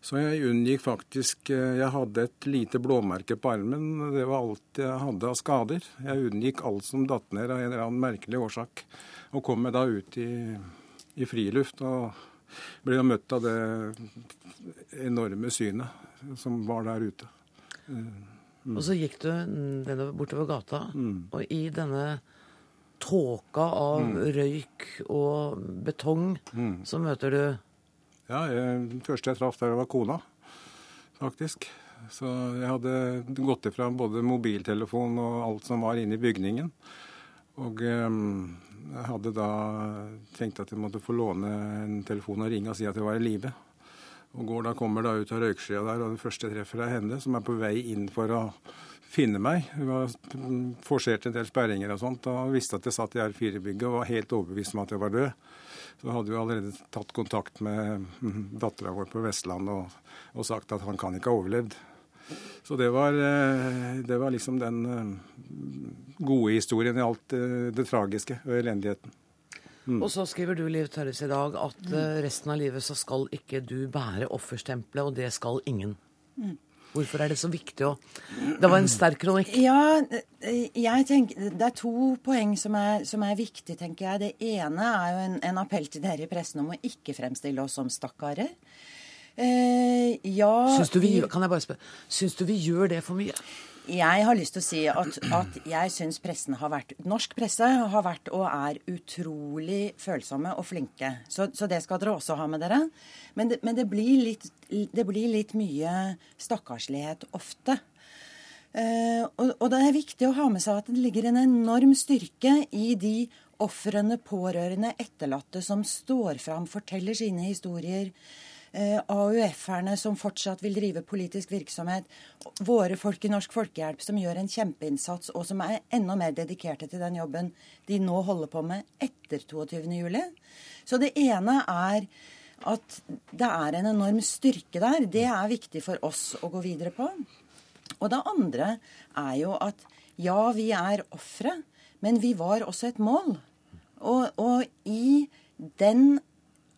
Så jeg unngikk faktisk eh, Jeg hadde et lite blåmerke på armen. Det var alt jeg hadde av skader. Jeg unngikk alt som datt ned av en eller annen merkelig årsak. Og kom meg da ut i, i friluft og ble da møtt av det enorme synet som var der ute. Mm. Og så gikk du bortover gata, mm. og i denne tåka av mm. røyk og betong mm. så møter du ja, jeg, første jeg traff der, var kona, faktisk. Så jeg hadde gått ifra både mobiltelefon og alt som var inne i bygningen. Og um, jeg hadde da tenkt at jeg måtte få låne en telefon og ringe og si at jeg var i live. Og går da, kommer da ut av røykskya der, og den første jeg treffer er henne, som er på vei inn for å finne meg. Hun var forsert en del sperringer og sånt, og visste at jeg satt i R4-bygget og var helt overbevist om at jeg var død. Så hadde vi allerede tatt kontakt med mm, dattera vår på Vestlandet og, og, sagt at han kan ikke ha overlevd. Så det var, eh, det var liksom den eh, gode historien i alt eh, det tragiske og elendigheten. Mm. Og så skriver du Liv Tørres i dag at resten av livet så skal ikke du bære offerstempelet, og det skal ingen. Mm. Hvorfor er det så viktig å Det var en sterk kronikk. Ja, jeg tenker, det er to poeng som er, som er viktige, tenker jeg. Det ene er jo en, en appell til dere i pressen om å ikke fremstille oss som stakkarer. Eh, ja syns du, vi, kan jeg bare spørre, syns du vi gjør det for mye? Jeg har lyst til å si at, at jeg syns pressen har vært Norsk presse har vært og er utrolig følsomme og flinke. Så, så det skal dere også ha med dere. Men det, men det, blir, litt, det blir litt mye stakkarslighet ofte. Uh, og, og, det er viktig å ha med seg at det ligger en enorm styrke i de ofrene, pårørende, etterlatte som står fram, forteller sine historier AUF-erne som fortsatt vil drive politisk virksomhet, våre folk i Norsk Folkehjelp som gjør en kjempeinnsats, og som er enda mer dedikerte til den jobben de nå holder på med etter 22.07. Så det ene er at det er en enorm styrke der. Det er viktig for oss å gå videre på. Og det andre er jo at ja, vi er ofre, men vi var også et mål. Og, og i den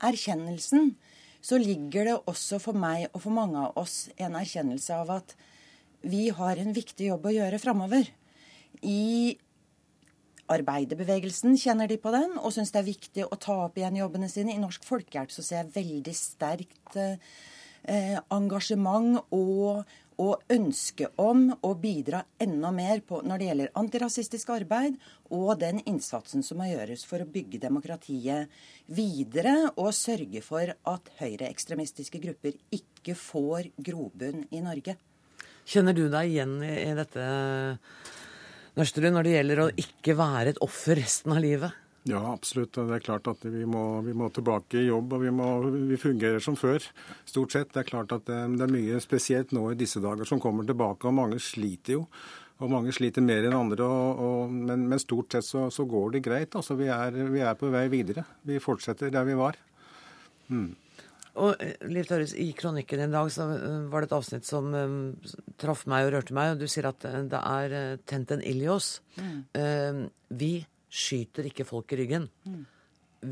erkjennelsen så ligger det også for meg og for mange av oss en erkjennelse av at vi har en viktig jobb å gjøre framover. I arbeiderbevegelsen kjenner de på den og syns det er viktig å ta opp igjen jobbene sine. I Norsk Folkehjelp så ser jeg veldig sterkt eh, engasjement og og ønske om å bidra enda mer på, når det gjelder antirasistisk arbeid og den innsatsen som må gjøres for å bygge demokratiet videre og sørge for at høyreekstremistiske grupper ikke får grobunn i Norge. Kjenner du deg igjen i, dette, Nørsterud, når det gjelder å ikke være et offer resten av livet? Ja, absolutt. Det er klart at vi må, vi må tilbake i jobb, og vi, må, vi, fungerer som før. Stort sett. Det er klart at det, det, er mye spesielt nå i disse dager som kommer tilbake, og mange sliter jo. Og mange sliter mer enn andre, og, og, men, men, stort sett så, så, går det greit. Altså, vi er, vi er, på vei videre. Vi fortsetter der vi var. Mm. Og eh, Liv Tørres, I kronikken i dag så eh, var det et avsnitt som um, traff meg og rørte meg. og Du sier at det er tent en ild i oss. Mm. Uh, vi skyter ikke folk i ryggen. Mm.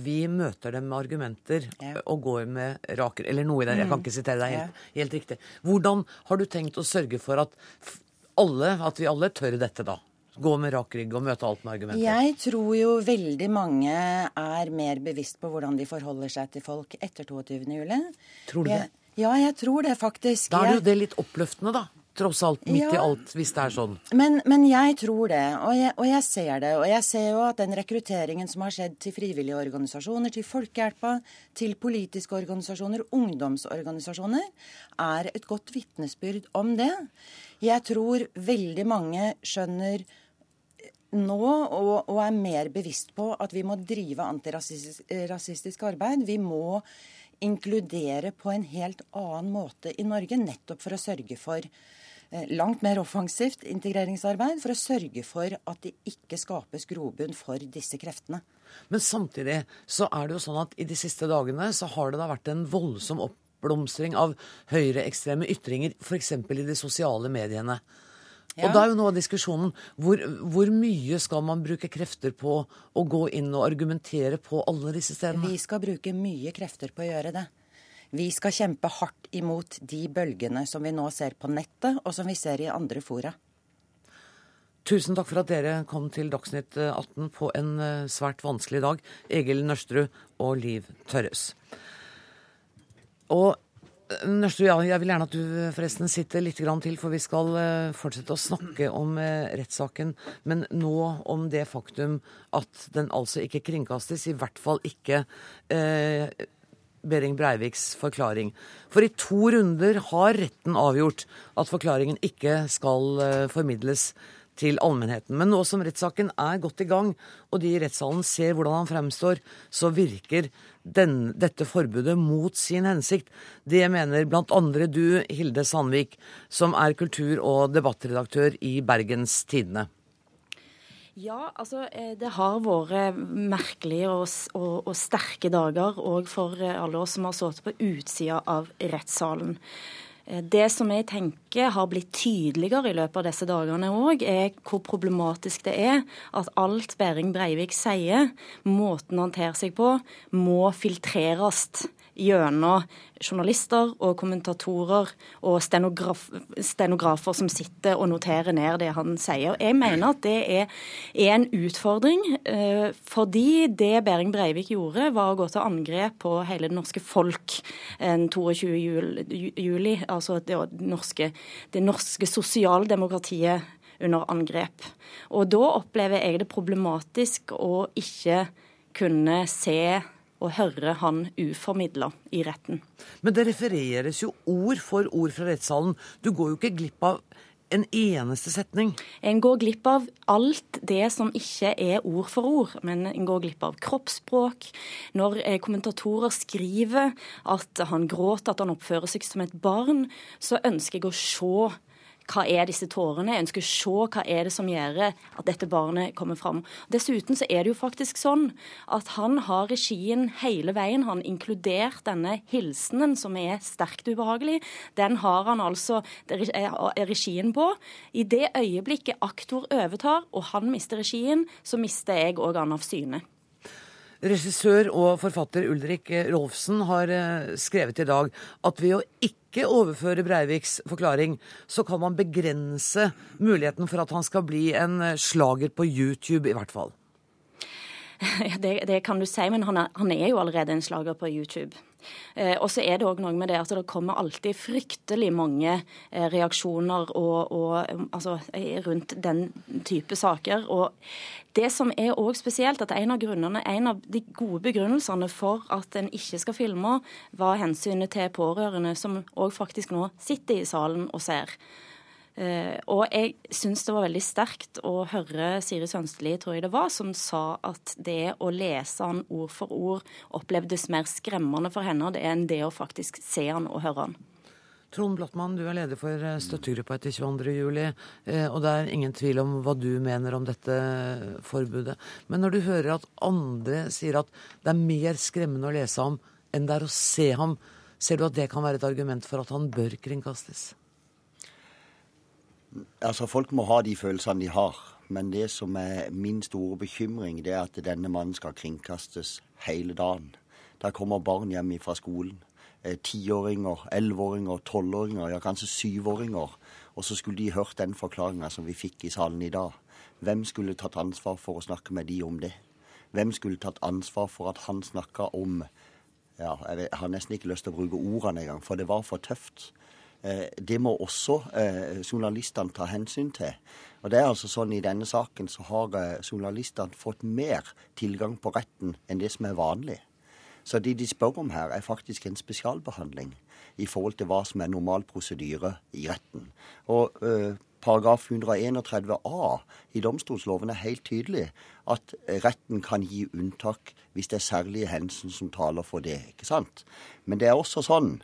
Vi møter dem med argumenter ja. og går med raker Eller noe i det. Jeg kan mm. ikke sitere deg helt, helt, riktig. Hvordan har du tenkt å sørge for at, alle, at vi alle tør dette, da? Gå med rak rygg og møte alt med argumenter? Jeg tror jo veldig mange er mer bevisst på hvordan de forholder seg til folk etter 22. juli. Tror du det? Ja, jeg tror det faktisk. Da er det jo det litt oppløftende, da tross alt, midt ja, i alt, hvis det er sånn. Men, men jeg tror det, og jeg, og jeg, ser det. Og jeg ser jo at den rekrutteringen som har skjedd til frivillige organisasjoner, til Folkehjelpa, til politiske organisasjoner, ungdomsorganisasjoner, er et godt vitnesbyrd om det. Jeg tror veldig mange skjønner nå og, og er mer bevisst på at vi må drive antirasistisk arbeid. Vi må inkludere på en helt annen måte i Norge, nettopp for å sørge for langt mer offensivt integreringsarbeid for å sørge for at det ikke skapes grobunn for disse kreftene. Men samtidig så er det jo sånn at i de siste dagene så har det da vært en voldsom oppblomstring av høyreekstreme ytringer, f.eks. i de sosiale mediene. Ja. Og da er jo noe av diskusjonen hvor, hvor, mye skal man bruke krefter på å gå inn og argumentere på alle disse stedene? Vi skal bruke mye krefter på å gjøre det. Vi skal kjempe hardt imot de bølgene som vi nå ser på nettet, og som vi ser i andre fora. Tusen takk for at dere kom til Dagsnytt 18 på en eh, svært vanskelig dag, Egil Nørstrud og Liv Tørres. Og eh, Nørstrud, ja, jeg vil gjerne at du eh, forresten sitter litt til, for vi skal fortsette å snakke om rettssaken. Men nå om det faktum at den altså ikke kringkastes, i hvert fall ikke eh, Behring Breiviks forklaring. For i to runder har retten avgjort at forklaringen ikke skal eh, formidles til allmennheten. Men nå som rettssaken er godt i gang, og de i rettssalen ser hvordan han fremstår, så virker den, dette forbudet mot sin hensikt. Det mener bl.a. du, Hilde Sandvik, som er kultur- og debattredaktør i Bergens Tidende. Ja, altså eh, det har vært merkelige og, og, og sterke dager òg for eh, alle oss som har sittet på utsida av rettssalen. Eh, det som jeg tenker har blitt tydeligere i løpet av disse dagene òg, er hvor problematisk det er at alt Behring Breivik sier, måten han ter seg på, må filtreres gjennom journalister og kommentatorer og stenograf, stenografer som sitter og noterer ned det han sier. Jeg mener at det er, er en utfordring, eh, fordi det Behring Breivik gjorde, var å gå til angrep på hele det norske folk den 22. Juli, juli altså det norske, det norske sosialdemokratiet under angrep. Og da opplever jeg det problematisk å ikke kunne se og høre han uformidla i retten. Men det refereres jo ord for ord fra rettssalen. Du går jo ikke glipp av en eneste setning. En går glipp av alt det som ikke er ord for ord, men en går glipp av kroppsspråk. Når eh, kommentatorer skriver at han gråter, at han oppfører seg som et barn, så ønsker jeg å se hva er disse tårene? Jeg ønsker å se hva er det som gjør at dette barnet kommer fram. Dessuten så er det jo faktisk sånn at han har regien hele veien. Han inkludert denne hilsenen, som er sterkt ubehagelig. Den har han altså regien på. I det øyeblikket aktor overtar, og han mister regien, så mister jeg òg han av syne. Regissør og forfatter Ulrik Rolfsen har eh, skrevet i dag at ved å ikke overføre Breiviks forklaring, så kan man begrense muligheten for at han skal bli en slager på YouTube, i hvert fall. Det, det kan du si, men han er, han er jo allerede en slager på YouTube. Eh, og så er det òg noe med det at det kommer alltid fryktelig mange eh, reaksjoner og, og, um, altså, eh, rundt den type saker. Og det som er òg spesielt, at en av grunnene, en av de gode begrunnelsene for at en ikke skal filme, var hensynet til pårørende, som òg faktisk nå sitter i salen og ser. Uh, og jeg syns det var veldig sterkt å høre Siri Sønsteli, tror jeg det var, som sa at det å lese han ord for ord opplevdes mer skremmende for henne det enn det å faktisk se han og høre han. Trond Blattmann, du er leder for eh, støttegruppa etter 22.07. Eh, og det er ingen tvil om hva du mener om dette forbudet. Men når du hører at andre sier at det er mer skremmende å lese ham enn det er å se ham, ser du at det kan være et argument for at han bør kringkastes? Altså, Folk må ha de følelsene de har. Men det som er min store bekymring, det er at denne mannen skal kringkastes hele dagen. Der kommer barn hjem fra skolen. Eh, tiåringer, elleveåringer, tolvåringer, ja kanskje syvåringer. Og så skulle de hørt den forklaringa som vi fikk i salen i dag. Hvem skulle tatt ansvar for å snakke med de om det? Hvem skulle tatt ansvar for at han snakka om ja, Jeg har nesten ikke lyst til å bruke ordene engang, for det var for tøft. Eh, det må også eh, journalistene ta hensyn til. Og det er altså sånn I denne saken så har eh, journalistene fått mer tilgang på retten enn det som er vanlig. Så det de spør om her, er faktisk en spesialbehandling i forhold til hva som er normal prosedyre i retten. Og øh, Paragraf 131 a i domstolsloven er helt tydelig at retten kan gi unntak hvis det er særlige hensyn som taler for det. ikke sant? Men det er også sånn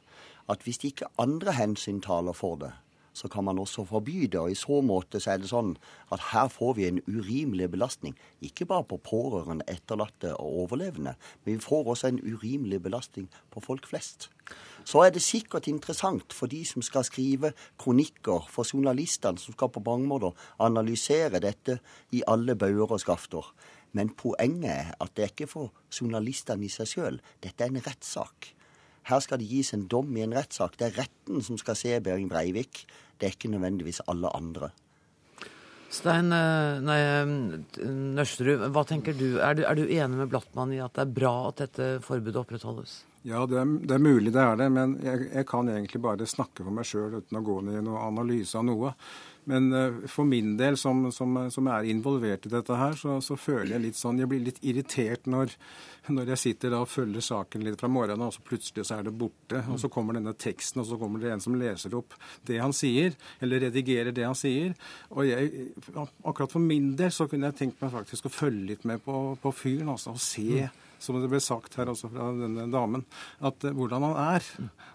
at hvis ikke andre hensyn taler for det, så kan man også forby det. Og i så måte så er det sånn at her får vi en urimelig belastning. Ikke bare på pårørende, etterlatte og overlevende, men vi får også en urimelig belastning på folk flest. Så er det sikkert interessant for de som skal skrive kronikker, for journalistene som skal på mange måter analysere dette i alle bauger og skafter. Men poenget er at det er ikke for journalistene i seg sjøl. Dette er en rettssak. Her skal det gis en dom i en rettssak. Det er retten som skal se Behring Breivik. Det er ikke nødvendigvis alle andre. Stein eh, nei, Nørsterud, hva tenker du? Er, du? er du enig med Blattmann i at det er bra at dette forbudet opprettholdes? Ja, det er, det er mulig det er det, men jeg, jeg kan egentlig bare snakke for meg sjøl uten å gå ned i noen analyse av noe. Men uh, for min del, som, som, som, er involvert i dette her, så, så, føler jeg litt sånn Jeg blir litt irritert når, når jeg sitter da og følger saken litt fra morgenen, og så plutselig så er det borte. Og så kommer denne teksten, og så kommer det en som leser opp det han sier, eller redigerer det han sier. Og jeg, akkurat for min del så kunne jeg tenkt meg faktisk å følge litt med på, på fyren, altså, og se. Mm som det ble sagt her også fra denne damen, at uh, hvordan han er.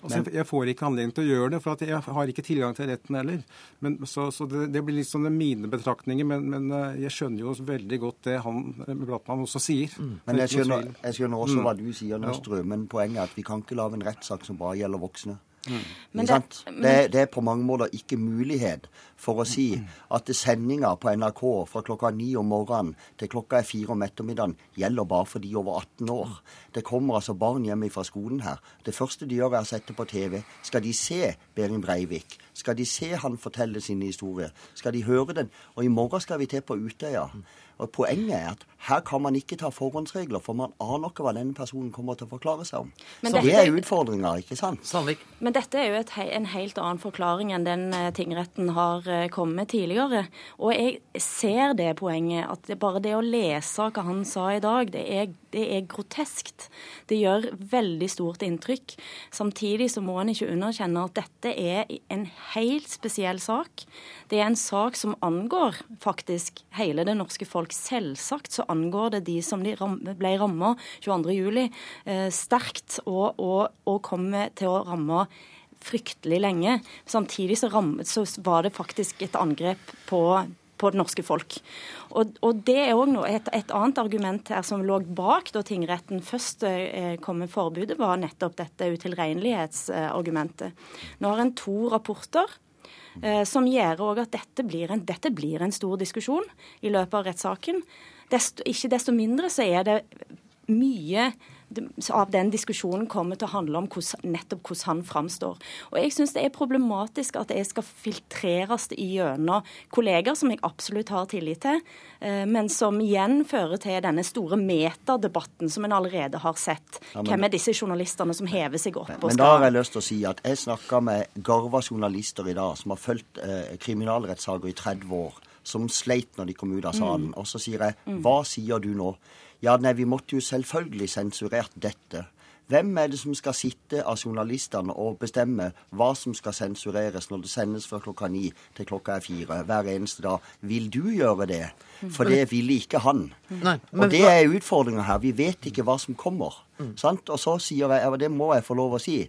Altså, jeg får ikke anledning til å gjøre det, for jeg har ikke tilgang til retten heller. Men, så, så det, det, blir litt sånn mine betraktninger, men, men uh, jeg skjønner jo veldig godt det han eh, Blattmann også sier. Mm. Men jeg skjønner, jeg skjønner, også mm. hva du sier, Nøstrø, men poenget er at vi kan ikke lage en rettssak som bare gjelder voksne. Men det, det, det, er på mange måter ikke mulighet for å si at sendinga på NRK fra klokka ni om morgenen til klokka er fire om ettermiddagen gjelder bare for de over 18 år. Det kommer altså barn hjem fra skolen her. Det første de gjør, er å sette på TV. Skal de se Behring Breivik? Skal de se han fortelle sine historier? Skal de høre den? Og i morgen skal vi til på Utøya. Og Poenget er at her kan man ikke ta forhåndsregler, for man aner ikke hva denne personen kommer til å forklare seg om. Men det er utfordringer, ikke sant? Sandvik. Men dette er jo et, en helt annen forklaring enn den eh, tingretten har eh, kommet med tidligere. Og jeg ser det poenget, at det bare det å lese hva han sa i dag, det er, det er groteskt. Det gjør veldig stort inntrykk. Samtidig så må en ikke underkjenne at dette er en helt spesiell sak. Det er en sak som angår faktisk hele det norske folk. Selvsagt så angår det de som ble ramma 22.07. Eh, sterkt, og, og, og kommer til å ramme fryktelig lenge. Samtidig så, rammet, så var det faktisk et angrep på på det norske folk. Og, og det er også et, et, annet argument her som lå bak da tingretten først eh, kom med forbudet, var nettopp dette utilregnelighetsargumentet. Nå har en to rapporter eh, som gjør òg at dette blir, en, dette blir, en, stor diskusjon i løpet av rettssaken. Ikke desto mindre så er det mye av den diskusjonen kommer til å handle om hos, nettopp hvordan han framstår. Og Jeg syns det er problematisk at jeg skal filtreres gjennom kolleger som jeg absolutt har tillit til, eh, men som igjen fører til denne store metadebatten som en allerede har sett. Ja, men, Hvem er disse journalistene som hever seg opp? Men, men da har jeg lyst til å si at jeg snakka med garva journalister i dag som har fulgt eh, kriminalrettssaker i 30 år, som sleit når de kom ut av salen. Mm. Og så sier jeg hva sier du nå? Ja, nei, vi måtte jo selvfølgelig sensurert dette. Hvem er det som skal sitte av journalistene og bestemme hva som skal sensureres når det sendes fra klokka ni til klokka er fire hver eneste dag? Vil du gjøre det? For det ville ikke han. Nei, og det er utfordringa her. Vi vet ikke hva som kommer. Mm. Og så sier jeg, og det må jeg få lov å si,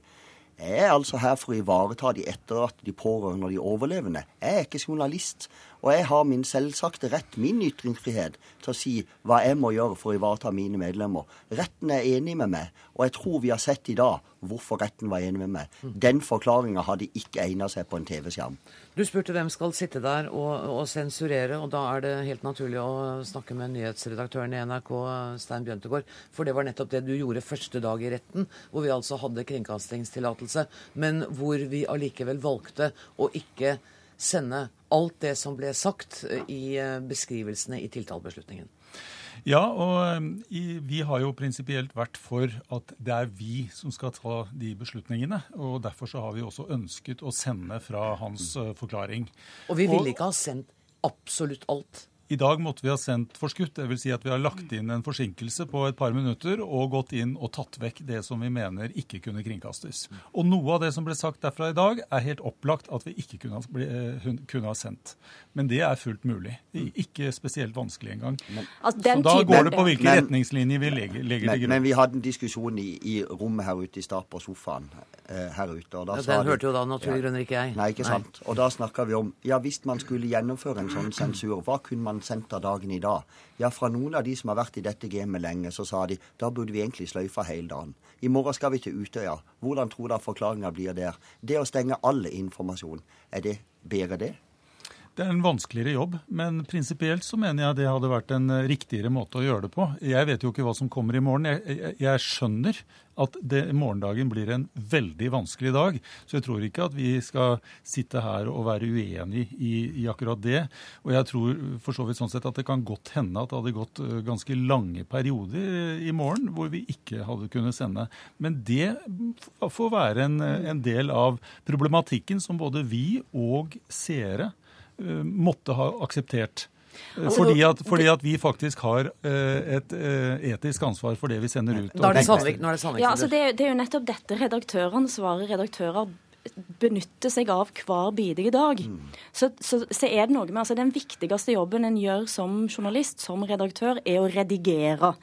jeg er altså her for å ivareta de etterlatte, de pårørende og de overlevende. Jeg er ikke journalist. Og jeg har min selvsagte rett, min ytringsfrihet, til å si hva jeg må gjøre for å ivareta mine medlemmer. Retten er enig med meg, og jeg tror vi har sett i dag hvorfor retten var enig med meg. Den forklaringa hadde ikke egna seg på en TV-skjerm. Du spurte hvem skal sitte der og, og, sensurere, og da er det helt naturlig å snakke med nyhetsredaktøren i NRK, Stein Bjøntegård, for det var nettopp det du gjorde første dag i retten, hvor vi altså hadde kringkastingstillatelse, men hvor vi allikevel valgte å ikke sende alt det som ble sagt eh, i eh, beskrivelsene i tiltalebeslutningen. Ja, og eh, vi har jo prinsipielt vært for at det er vi som skal ta de beslutningene. og Derfor så har vi også ønsket å sende fra hans forklaring. Og vi ville ikke ha sendt absolutt alt? I dag måtte vi ha sendt forskutt, dvs. Si at vi har lagt inn en forsinkelse på et par minutter og gått inn og tatt vekk det som vi mener ikke kunne kringkastes. Og noe av det som ble sagt derfra i dag, er helt opplagt at vi ikke kunne ha, eh, kunne ha sendt. Men det er fullt mulig. Ikke spesielt vanskelig engang. Altså, Så da går det på hvilke men, retningslinjer vi legger, legger men, til grunn. Men vi hadde en diskusjon i, i rommet her ute i stad på sofaen eh, her ute. Og da ja, den hørte jo da naturlig grunner ikke jeg. Nei, ikke sant. Nei. Og da snakka vi om ja, hvis man skulle gjennomføre en sånn sensur, hva kunne man sendt dagen i dag? Ja, fra noen av de som har vært i dette gamet lenge, så sa de da burde vi egentlig sløyfa hele dagen. I morgen skal vi til Utøya. Hvordan tror dere forklaringa blir der? Det å stenge all informasjon, er det bedre det? Det er en vanskeligere jobb, men prinsipielt så mener jeg det hadde vært en eh, riktigere måte å gjøre det på. Jeg vet jo ikke hva som kommer i morgen. Jeg, jeg, jeg skjønner at det, morgendagen blir en veldig vanskelig dag. Så jeg tror ikke at vi skal sitte her og være uenig i, i akkurat det. Og jeg tror for så vidt sånn sett at det kan godt hende at det hadde gått eh, ganske lange perioder i morgen hvor vi ikke hadde kunnet sende. Men det får være en, en del av problematikken som både vi og seere Eh, måtte ha akseptert. Eh, altså, fordi, at, fordi, at, vi faktisk har uh, et etisk ansvar for det vi sender ut. Da er det Sandvik, nå er det Sandvik. Ja, altså det, det, er jo nettopp dette redaktøransvaret redaktører benytter seg av hver bidige dag. Mm. Så, så, så, er det noe med altså Den viktigste jobben en gjør som journalist, som redaktør, er å redigere.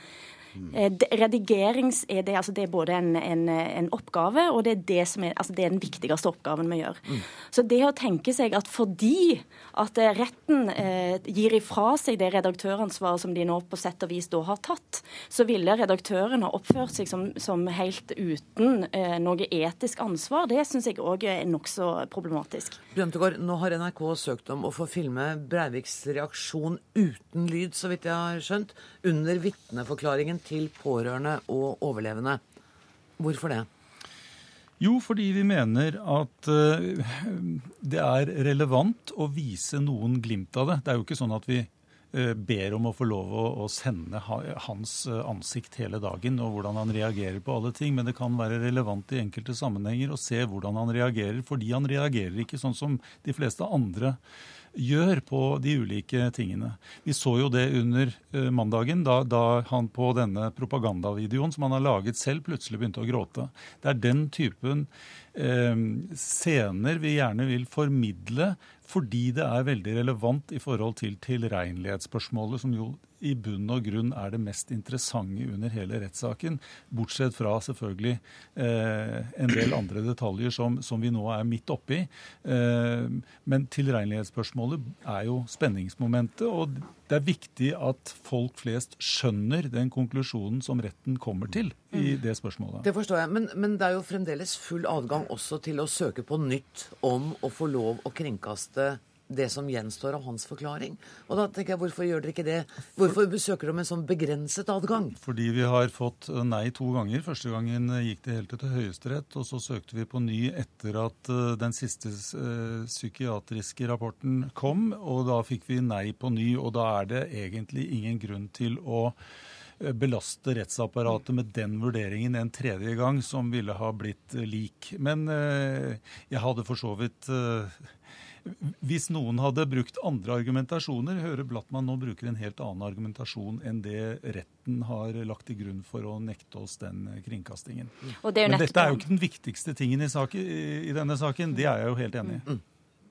Eh, Redigerings er det, altså det er både en, en, en, oppgave, og det er, det, som er, altså det er den viktigste oppgaven vi gjør. Mm. Så det å tenke seg at fordi at retten eh, gir ifra seg det redaktøransvaret som de nå på sett og vis da har tatt, så ville redaktøren ha oppført seg som, som helt uten eh, noe etisk ansvar. Det syns jeg òg er nokså problematisk. Bjørntegård, nå har NRK søkt om å få filme Breiviks reaksjon uten lyd, så vidt jeg har skjønt, under vitneforklaringen til pårørende og overlevende. Hvorfor det? Jo, fordi vi mener at uh, det er relevant å vise noen glimt av det. Det er jo ikke sånn at vi uh, ber om å få lov å, sende hans uh, ansikt hele dagen og hvordan han reagerer på alle ting, men det kan være relevant i enkelte sammenhenger å se hvordan han reagerer, fordi han reagerer ikke sånn som de fleste andre på de ulike tingene. Vi så jo det under uh, mandagen, da, da, han på denne propagandavideoen som han har laget selv, plutselig begynte å gråte. Det er den typen eh, scener vi gjerne vil formidle fordi det er veldig relevant i forhold til tilregnelighetsspørsmålet, som jo i bunn og grunn er det mest interessante under hele rettssaken. Bortsett fra selvfølgelig eh, en del andre detaljer som, som, vi nå er midt oppi. Eh, men tilregnelighetsspørsmålet er jo spenningsmomentet. og det er viktig at folk flest skjønner den konklusjonen som retten kommer til i mm. det spørsmålet. Det forstår jeg, men, men, det er jo fremdeles full adgang også til å søke på nytt om å få lov å kringkaste det som gjenstår av hans forklaring. Og da tenker jeg, Hvorfor gjør dere ikke det? Hvorfor besøker dere med sånn begrenset adgang? Fordi vi har fått eh, nei to ganger. Første gangen eh, gikk det helt til Høyesterett, og så søkte vi på ny etter at eh, den siste psykiatriske rapporten kom, og da fikk vi nei på ny. Og da er det egentlig ingen grunn til å belaste rettsapparatet med den vurderingen en tredje gang, som ville ha blitt lik. Men jeg hadde for så vidt hvis noen hadde brukt andre argumentasjoner, hører Blattmann nå bruker en helt annen argumentasjon enn det retten har lagt til grunn for å nekte oss den kringkastingen. Det Men dette er jo ikke den viktigste tingen i, saken, i, denne saken. Det er jeg jo helt enig i. Mm.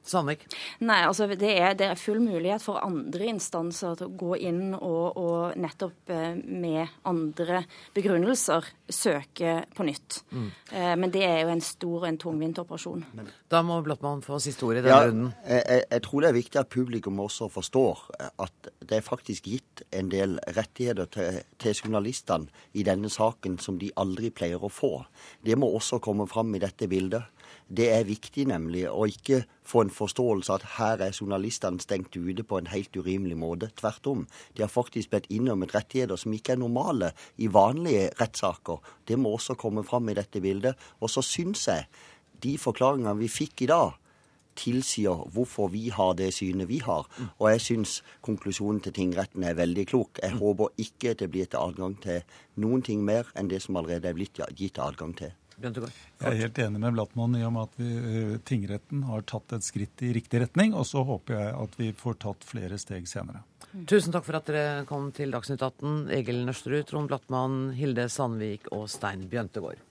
Sandvik? Nei, altså det er, det er, full mulighet for andre instanser til å gå inn og, og nettopp eh, med andre begrunnelser søke på nytt. Mm. Eh, men det er jo en stor og en tungvint operasjon. Da må Blattmann få siste ord i denne ja, runden. Jeg, jeg, tror det er viktig at publikum også forstår at det er faktisk gitt en del rettigheter til, til journalistene i denne saken som de aldri pleier å få. Det må også komme fram i dette bildet. Det er viktig nemlig å ikke få en forståelse at her er journalistene stengt ute på en helt urimelig måte. Tvert om. De har faktisk blitt innrømmet rettigheter som ikke er normale i vanlige rettssaker. Det må også komme fram i dette bildet. Og så syns jeg de forklaringene vi fikk i dag, tilsier hvorfor vi har det synet vi har. Og jeg syns konklusjonen til tingretten er veldig klok. Jeg håper ikke det blir til adgang til noen ting mer enn det som allerede er blitt gitt adgang til. Jeg er helt enig med Blattmann i om at vi, eh, tingretten har tatt et skritt i riktig retning. Og så håper jeg at vi får tatt flere steg senere. Tusen takk for at dere kom til Dagsnytt 18. Egil Nørsterud, Trond Blattmann, Hilde Sandvik og Stein Bjøntegård.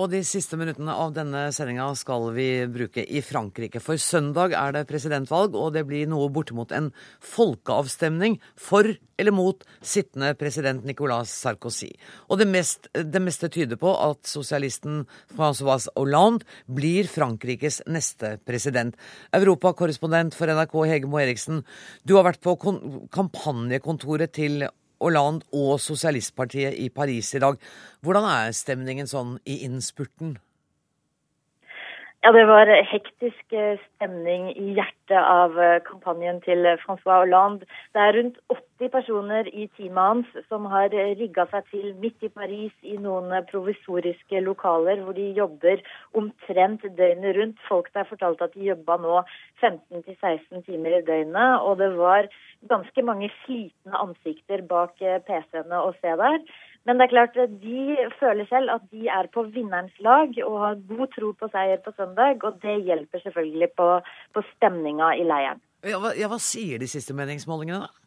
Og de siste minuttene av denne sendinga skal vi bruke i Frankrike. For søndag er det presidentvalg, og det blir noe bortimot en folkeavstemning for eller mot sittende president Nicolas Sarkozy. Og det, mest, det meste tyder på at sosialisten Francois Hollande blir Frankrikes neste president. Europakorrespondent for NRK Hege Moe Eriksen, du har vært på kampanjekontoret til Hollande og Sosialistpartiet i Paris i dag. Hvordan er stemningen sånn i innspurten? Ja, Det var hektisk eh, stemning i hjertet av eh, kampanjen til Francois Hollande. Det er rundt 80 personer i teamet hans som har rigga seg til midt i Paris i noen provisoriske lokaler hvor de jobber omtrent døgnet rundt. Folk der fortalte at de jobba nå 15-16 timer i døgnet. Og det var ganske mange slitne ansikter bak eh, PC-ene å se der. Men det er klart, de føler selv at de er på vinnerens lag og har god tro på seier på søndag. Og det hjelper selvfølgelig på, på stemninga i leiren. Ja hva, ja, hva sier de siste meningsmålingene, da?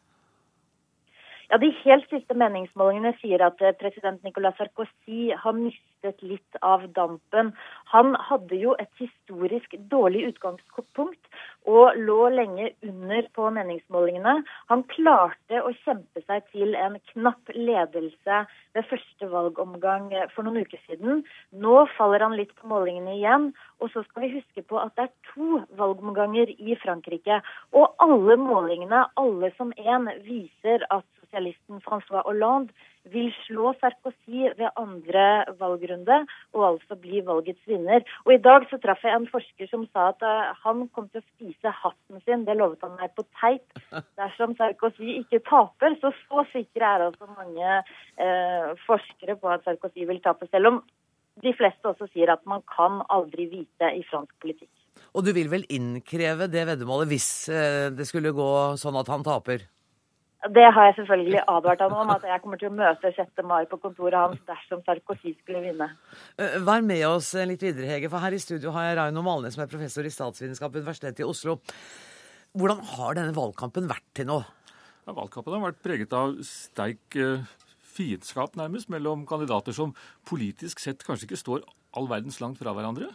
Ja, De helt siste meningsmålingene sier at eh, president Nicolas Sarkozy har mistet litt av dampen. Han hadde jo et historisk dårlig utgangspunkt og lå lenge under på meningsmålingene. Han klarte å kjempe seg til en knapp ledelse ved første valgomgang for noen uker siden. Nå faller han litt på målingene igjen. Og så skal vi huske på at det er to valgomganger i Frankrike. Og alle målingene, alle som én, viser at sosialisten Francois Hollande vil slå Sarkozy ved andre valgrunde og altså bli valgets vinner. Og I dag så traff jeg en forsker som sa at uh, han kom til å spise hatten sin, det lovet han meg på teip, dersom Sarkozy ikke taper. Så så sikre er altså mange eh, forskere på at Sarkozy vil tape, selv om de fleste også sier at man kan aldri vite i fransk politikk. Og du vil vel innkreve det veddemålet hvis uh, det skulle gå sånn at han taper? Det har jeg selvfølgelig advart ham om, at jeg kommer til å møte 6. mai på kontoret hans dersom Sarkozy skulle vinne. Eh, vær med oss litt videre, Hege, for her i studio har jeg Raino Malnes, som er professor i statsvitenskap ved Universitetet i Oslo. Hvordan har denne valgkampen vært til nå? Ja, valgkampen har vært preget av sterk uh, fiendskap, nærmest, mellom kandidater som politisk sett kanskje ikke står all verdens langt fra hverandre.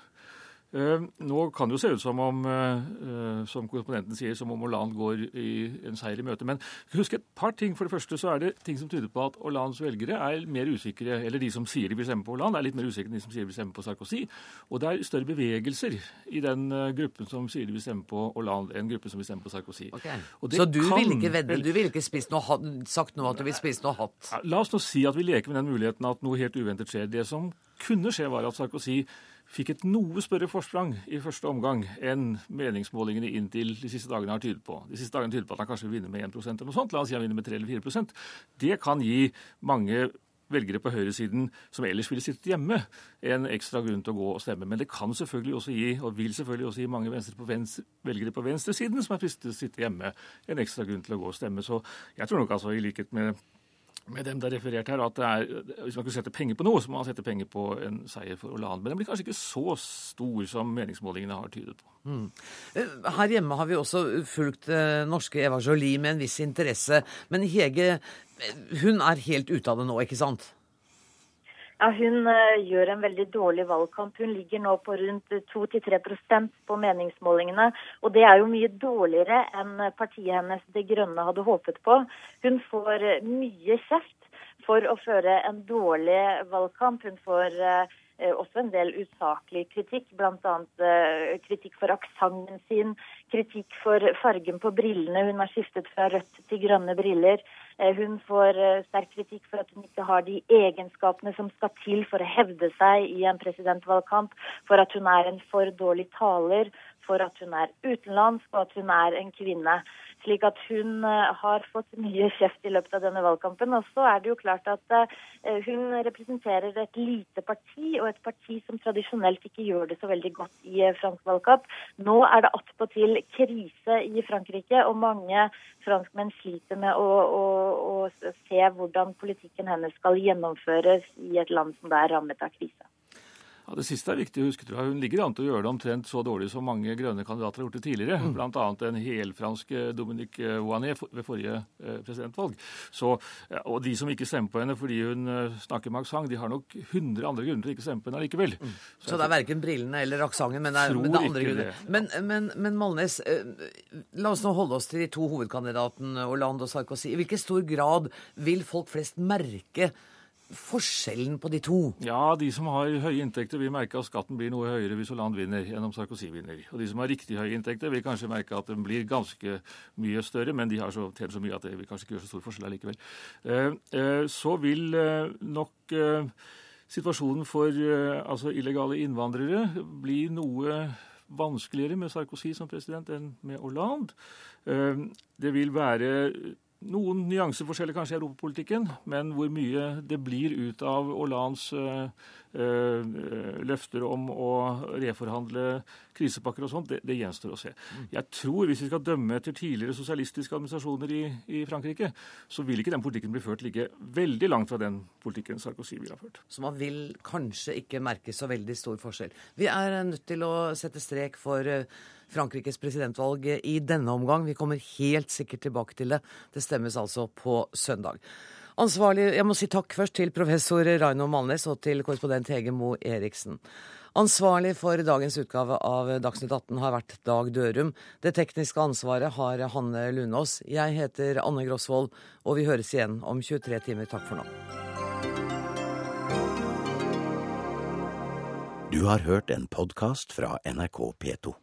Eh, nå kan det jo se ut som om eh, som korrespondenten sier, som om Hollande går i en seier i møte. Men husk et par ting. For det første så er det ting som tyder på at Hollandes velgere er mer usikre, eller de som sier de vil stemme på Hollande, er litt mer usikre enn de som sier de vil stemme på Sarkozy. Og det er større bevegelser i den eh, gruppen som sier de vil stemme på Hollande, enn gruppen som vil stemme på Sarkozy. Okay. Så du kan, vil ikke vedde, du vil ikke noe, sagt noe at du vil spise noe hatt? La oss nå si at vi leker med den muligheten at noe helt uventet skjer. Det som kunne skje, var at Sarkozy fikk et noe større forsprang i første omgang enn meningsmålingene inntil de siste dagene har tydet på. De siste dagene tyder på at han kanskje vinner med 1% eller noe sånt. La oss si han vinner med 3 eller 4% Det kan gi mange velgere på høyresiden som ellers ville sittet hjemme, en ekstra grunn til å gå og stemme. Men det kan selvfølgelig også gi, og vil selvfølgelig også gi mange på venstre, velgere på venstresiden som er fristet til å sitte hjemme, en ekstra grunn til å gå og stemme. Så jeg tror nok altså, i likhet med med dem det er referert her, at er, hvis man kunne sette penger på noe, så må man sette penger på en seier for Hollande. Men den blir kanskje ikke så stor som meningsmålingene har tydet på. Mm. Eh, her hjemme har vi også fulgt eh, norske Eva Jolie med en viss interesse. Men Hege, eh, hun er helt ute av det nå, ikke sant? Ja, Hun uh, gjør en veldig dårlig valgkamp. Hun ligger nå på rundt 2-3% på meningsmålingene. Og det er jo mye dårligere enn partiet hennes Det Grønne hadde håpet på. Hun får uh, mye kjeft for å føre en dårlig valgkamp. Hun får uh, også en del usaklig kritikk, bl.a. kritikk for aksenten sin, kritikk for fargen på brillene. Hun har skiftet fra rødt til grønne briller. Eh, hun får eh, sterk kritikk for at hun ikke har de egenskapene som skal til for å hevde seg i en presidentvalgkamp, for at hun er en for dårlig taler, for at hun er utenlandsk og at hun er en kvinne. Slik at hun eh, har fått mye kjeft i løpet av denne valgkampen. Og så er det jo klart at eh, hun representerer et lite parti, og et parti som tradisjonelt ikke gjør det så veldig godt i eh, fransk valgkamp. Nå er det attpåtil krise i Frankrike, og mange franskmenn sliter med å, å, å se hvordan politikken hennes skal gjennomføres i et land som er rammet av krise. Ja, Det siste er viktig å huske. tror jeg. Hun ligger an til å gjøre det omtrent så dårlig som mange grønne kandidater har gjort det tidligere. Mm. Bl.a. den helfranske Dominique Ouanet ved forrige eh, presidentvalg. Så, og de som ikke stemmer på henne fordi hun eh, snakker med aksent, de har nok 100 andre grunner til å ikke stemme på henne likevel. Mm. Så, så, det er verken brillene eller aksenten, men, men, det er andre grunner. Det. Men, men, men Malnes, eh, la oss nå holde oss til de to hovedkandidatene, Hollande og Sarkozy. I hvilken stor grad vil folk flest merke forskjellen på de to? Ja, de som har høye inntekter, vil merke at skatten blir noe høyere hvis Hollande vinner enn om Sarkozy vinner. Og de som har riktig høye inntekter, vil kanskje merke at den blir ganske mye større, men de har så, så mye at det vil kanskje ikke gjøre så stor forskjell allikevel. Eh, eh, så vil eh, nok situasjonen for altså illegale innvandrere bli noe vanskeligere med Sarkozy som president enn med Hollande. Det vil være noen nyanseforskjeller kanskje i europapolitikken, men hvor mye det blir ut av Hollands øh, øh, løfter om å reforhandle krisepakker og sånt, det, det, gjenstår å se. Jeg tror, hvis vi skal dømme etter tidligere sosialistiske administrasjoner i, i, Frankrike, så vil ikke den politikken bli ført ligge veldig langt fra den politikken Sarkozy vil ha ført. Så man vil kanskje ikke merke så veldig stor forskjell. Vi er nødt til å sette strek for Frankrikes presidentvalg i denne omgang. Vi kommer helt sikkert tilbake til det. Det stemmes altså på søndag. Ansvarlig, Jeg må si takk først til professor Raino Malnes og til korrespondent Hege Moe Eriksen. Ansvarlig for dagens utgave av Dagsnytt 18 har vært Dag Dørum. Det tekniske ansvaret har Hanne Lunås. Jeg heter Anne Grosvold, og vi høres igjen om 23 timer. Takk for nå. Du har hørt en podkast fra NRK P2.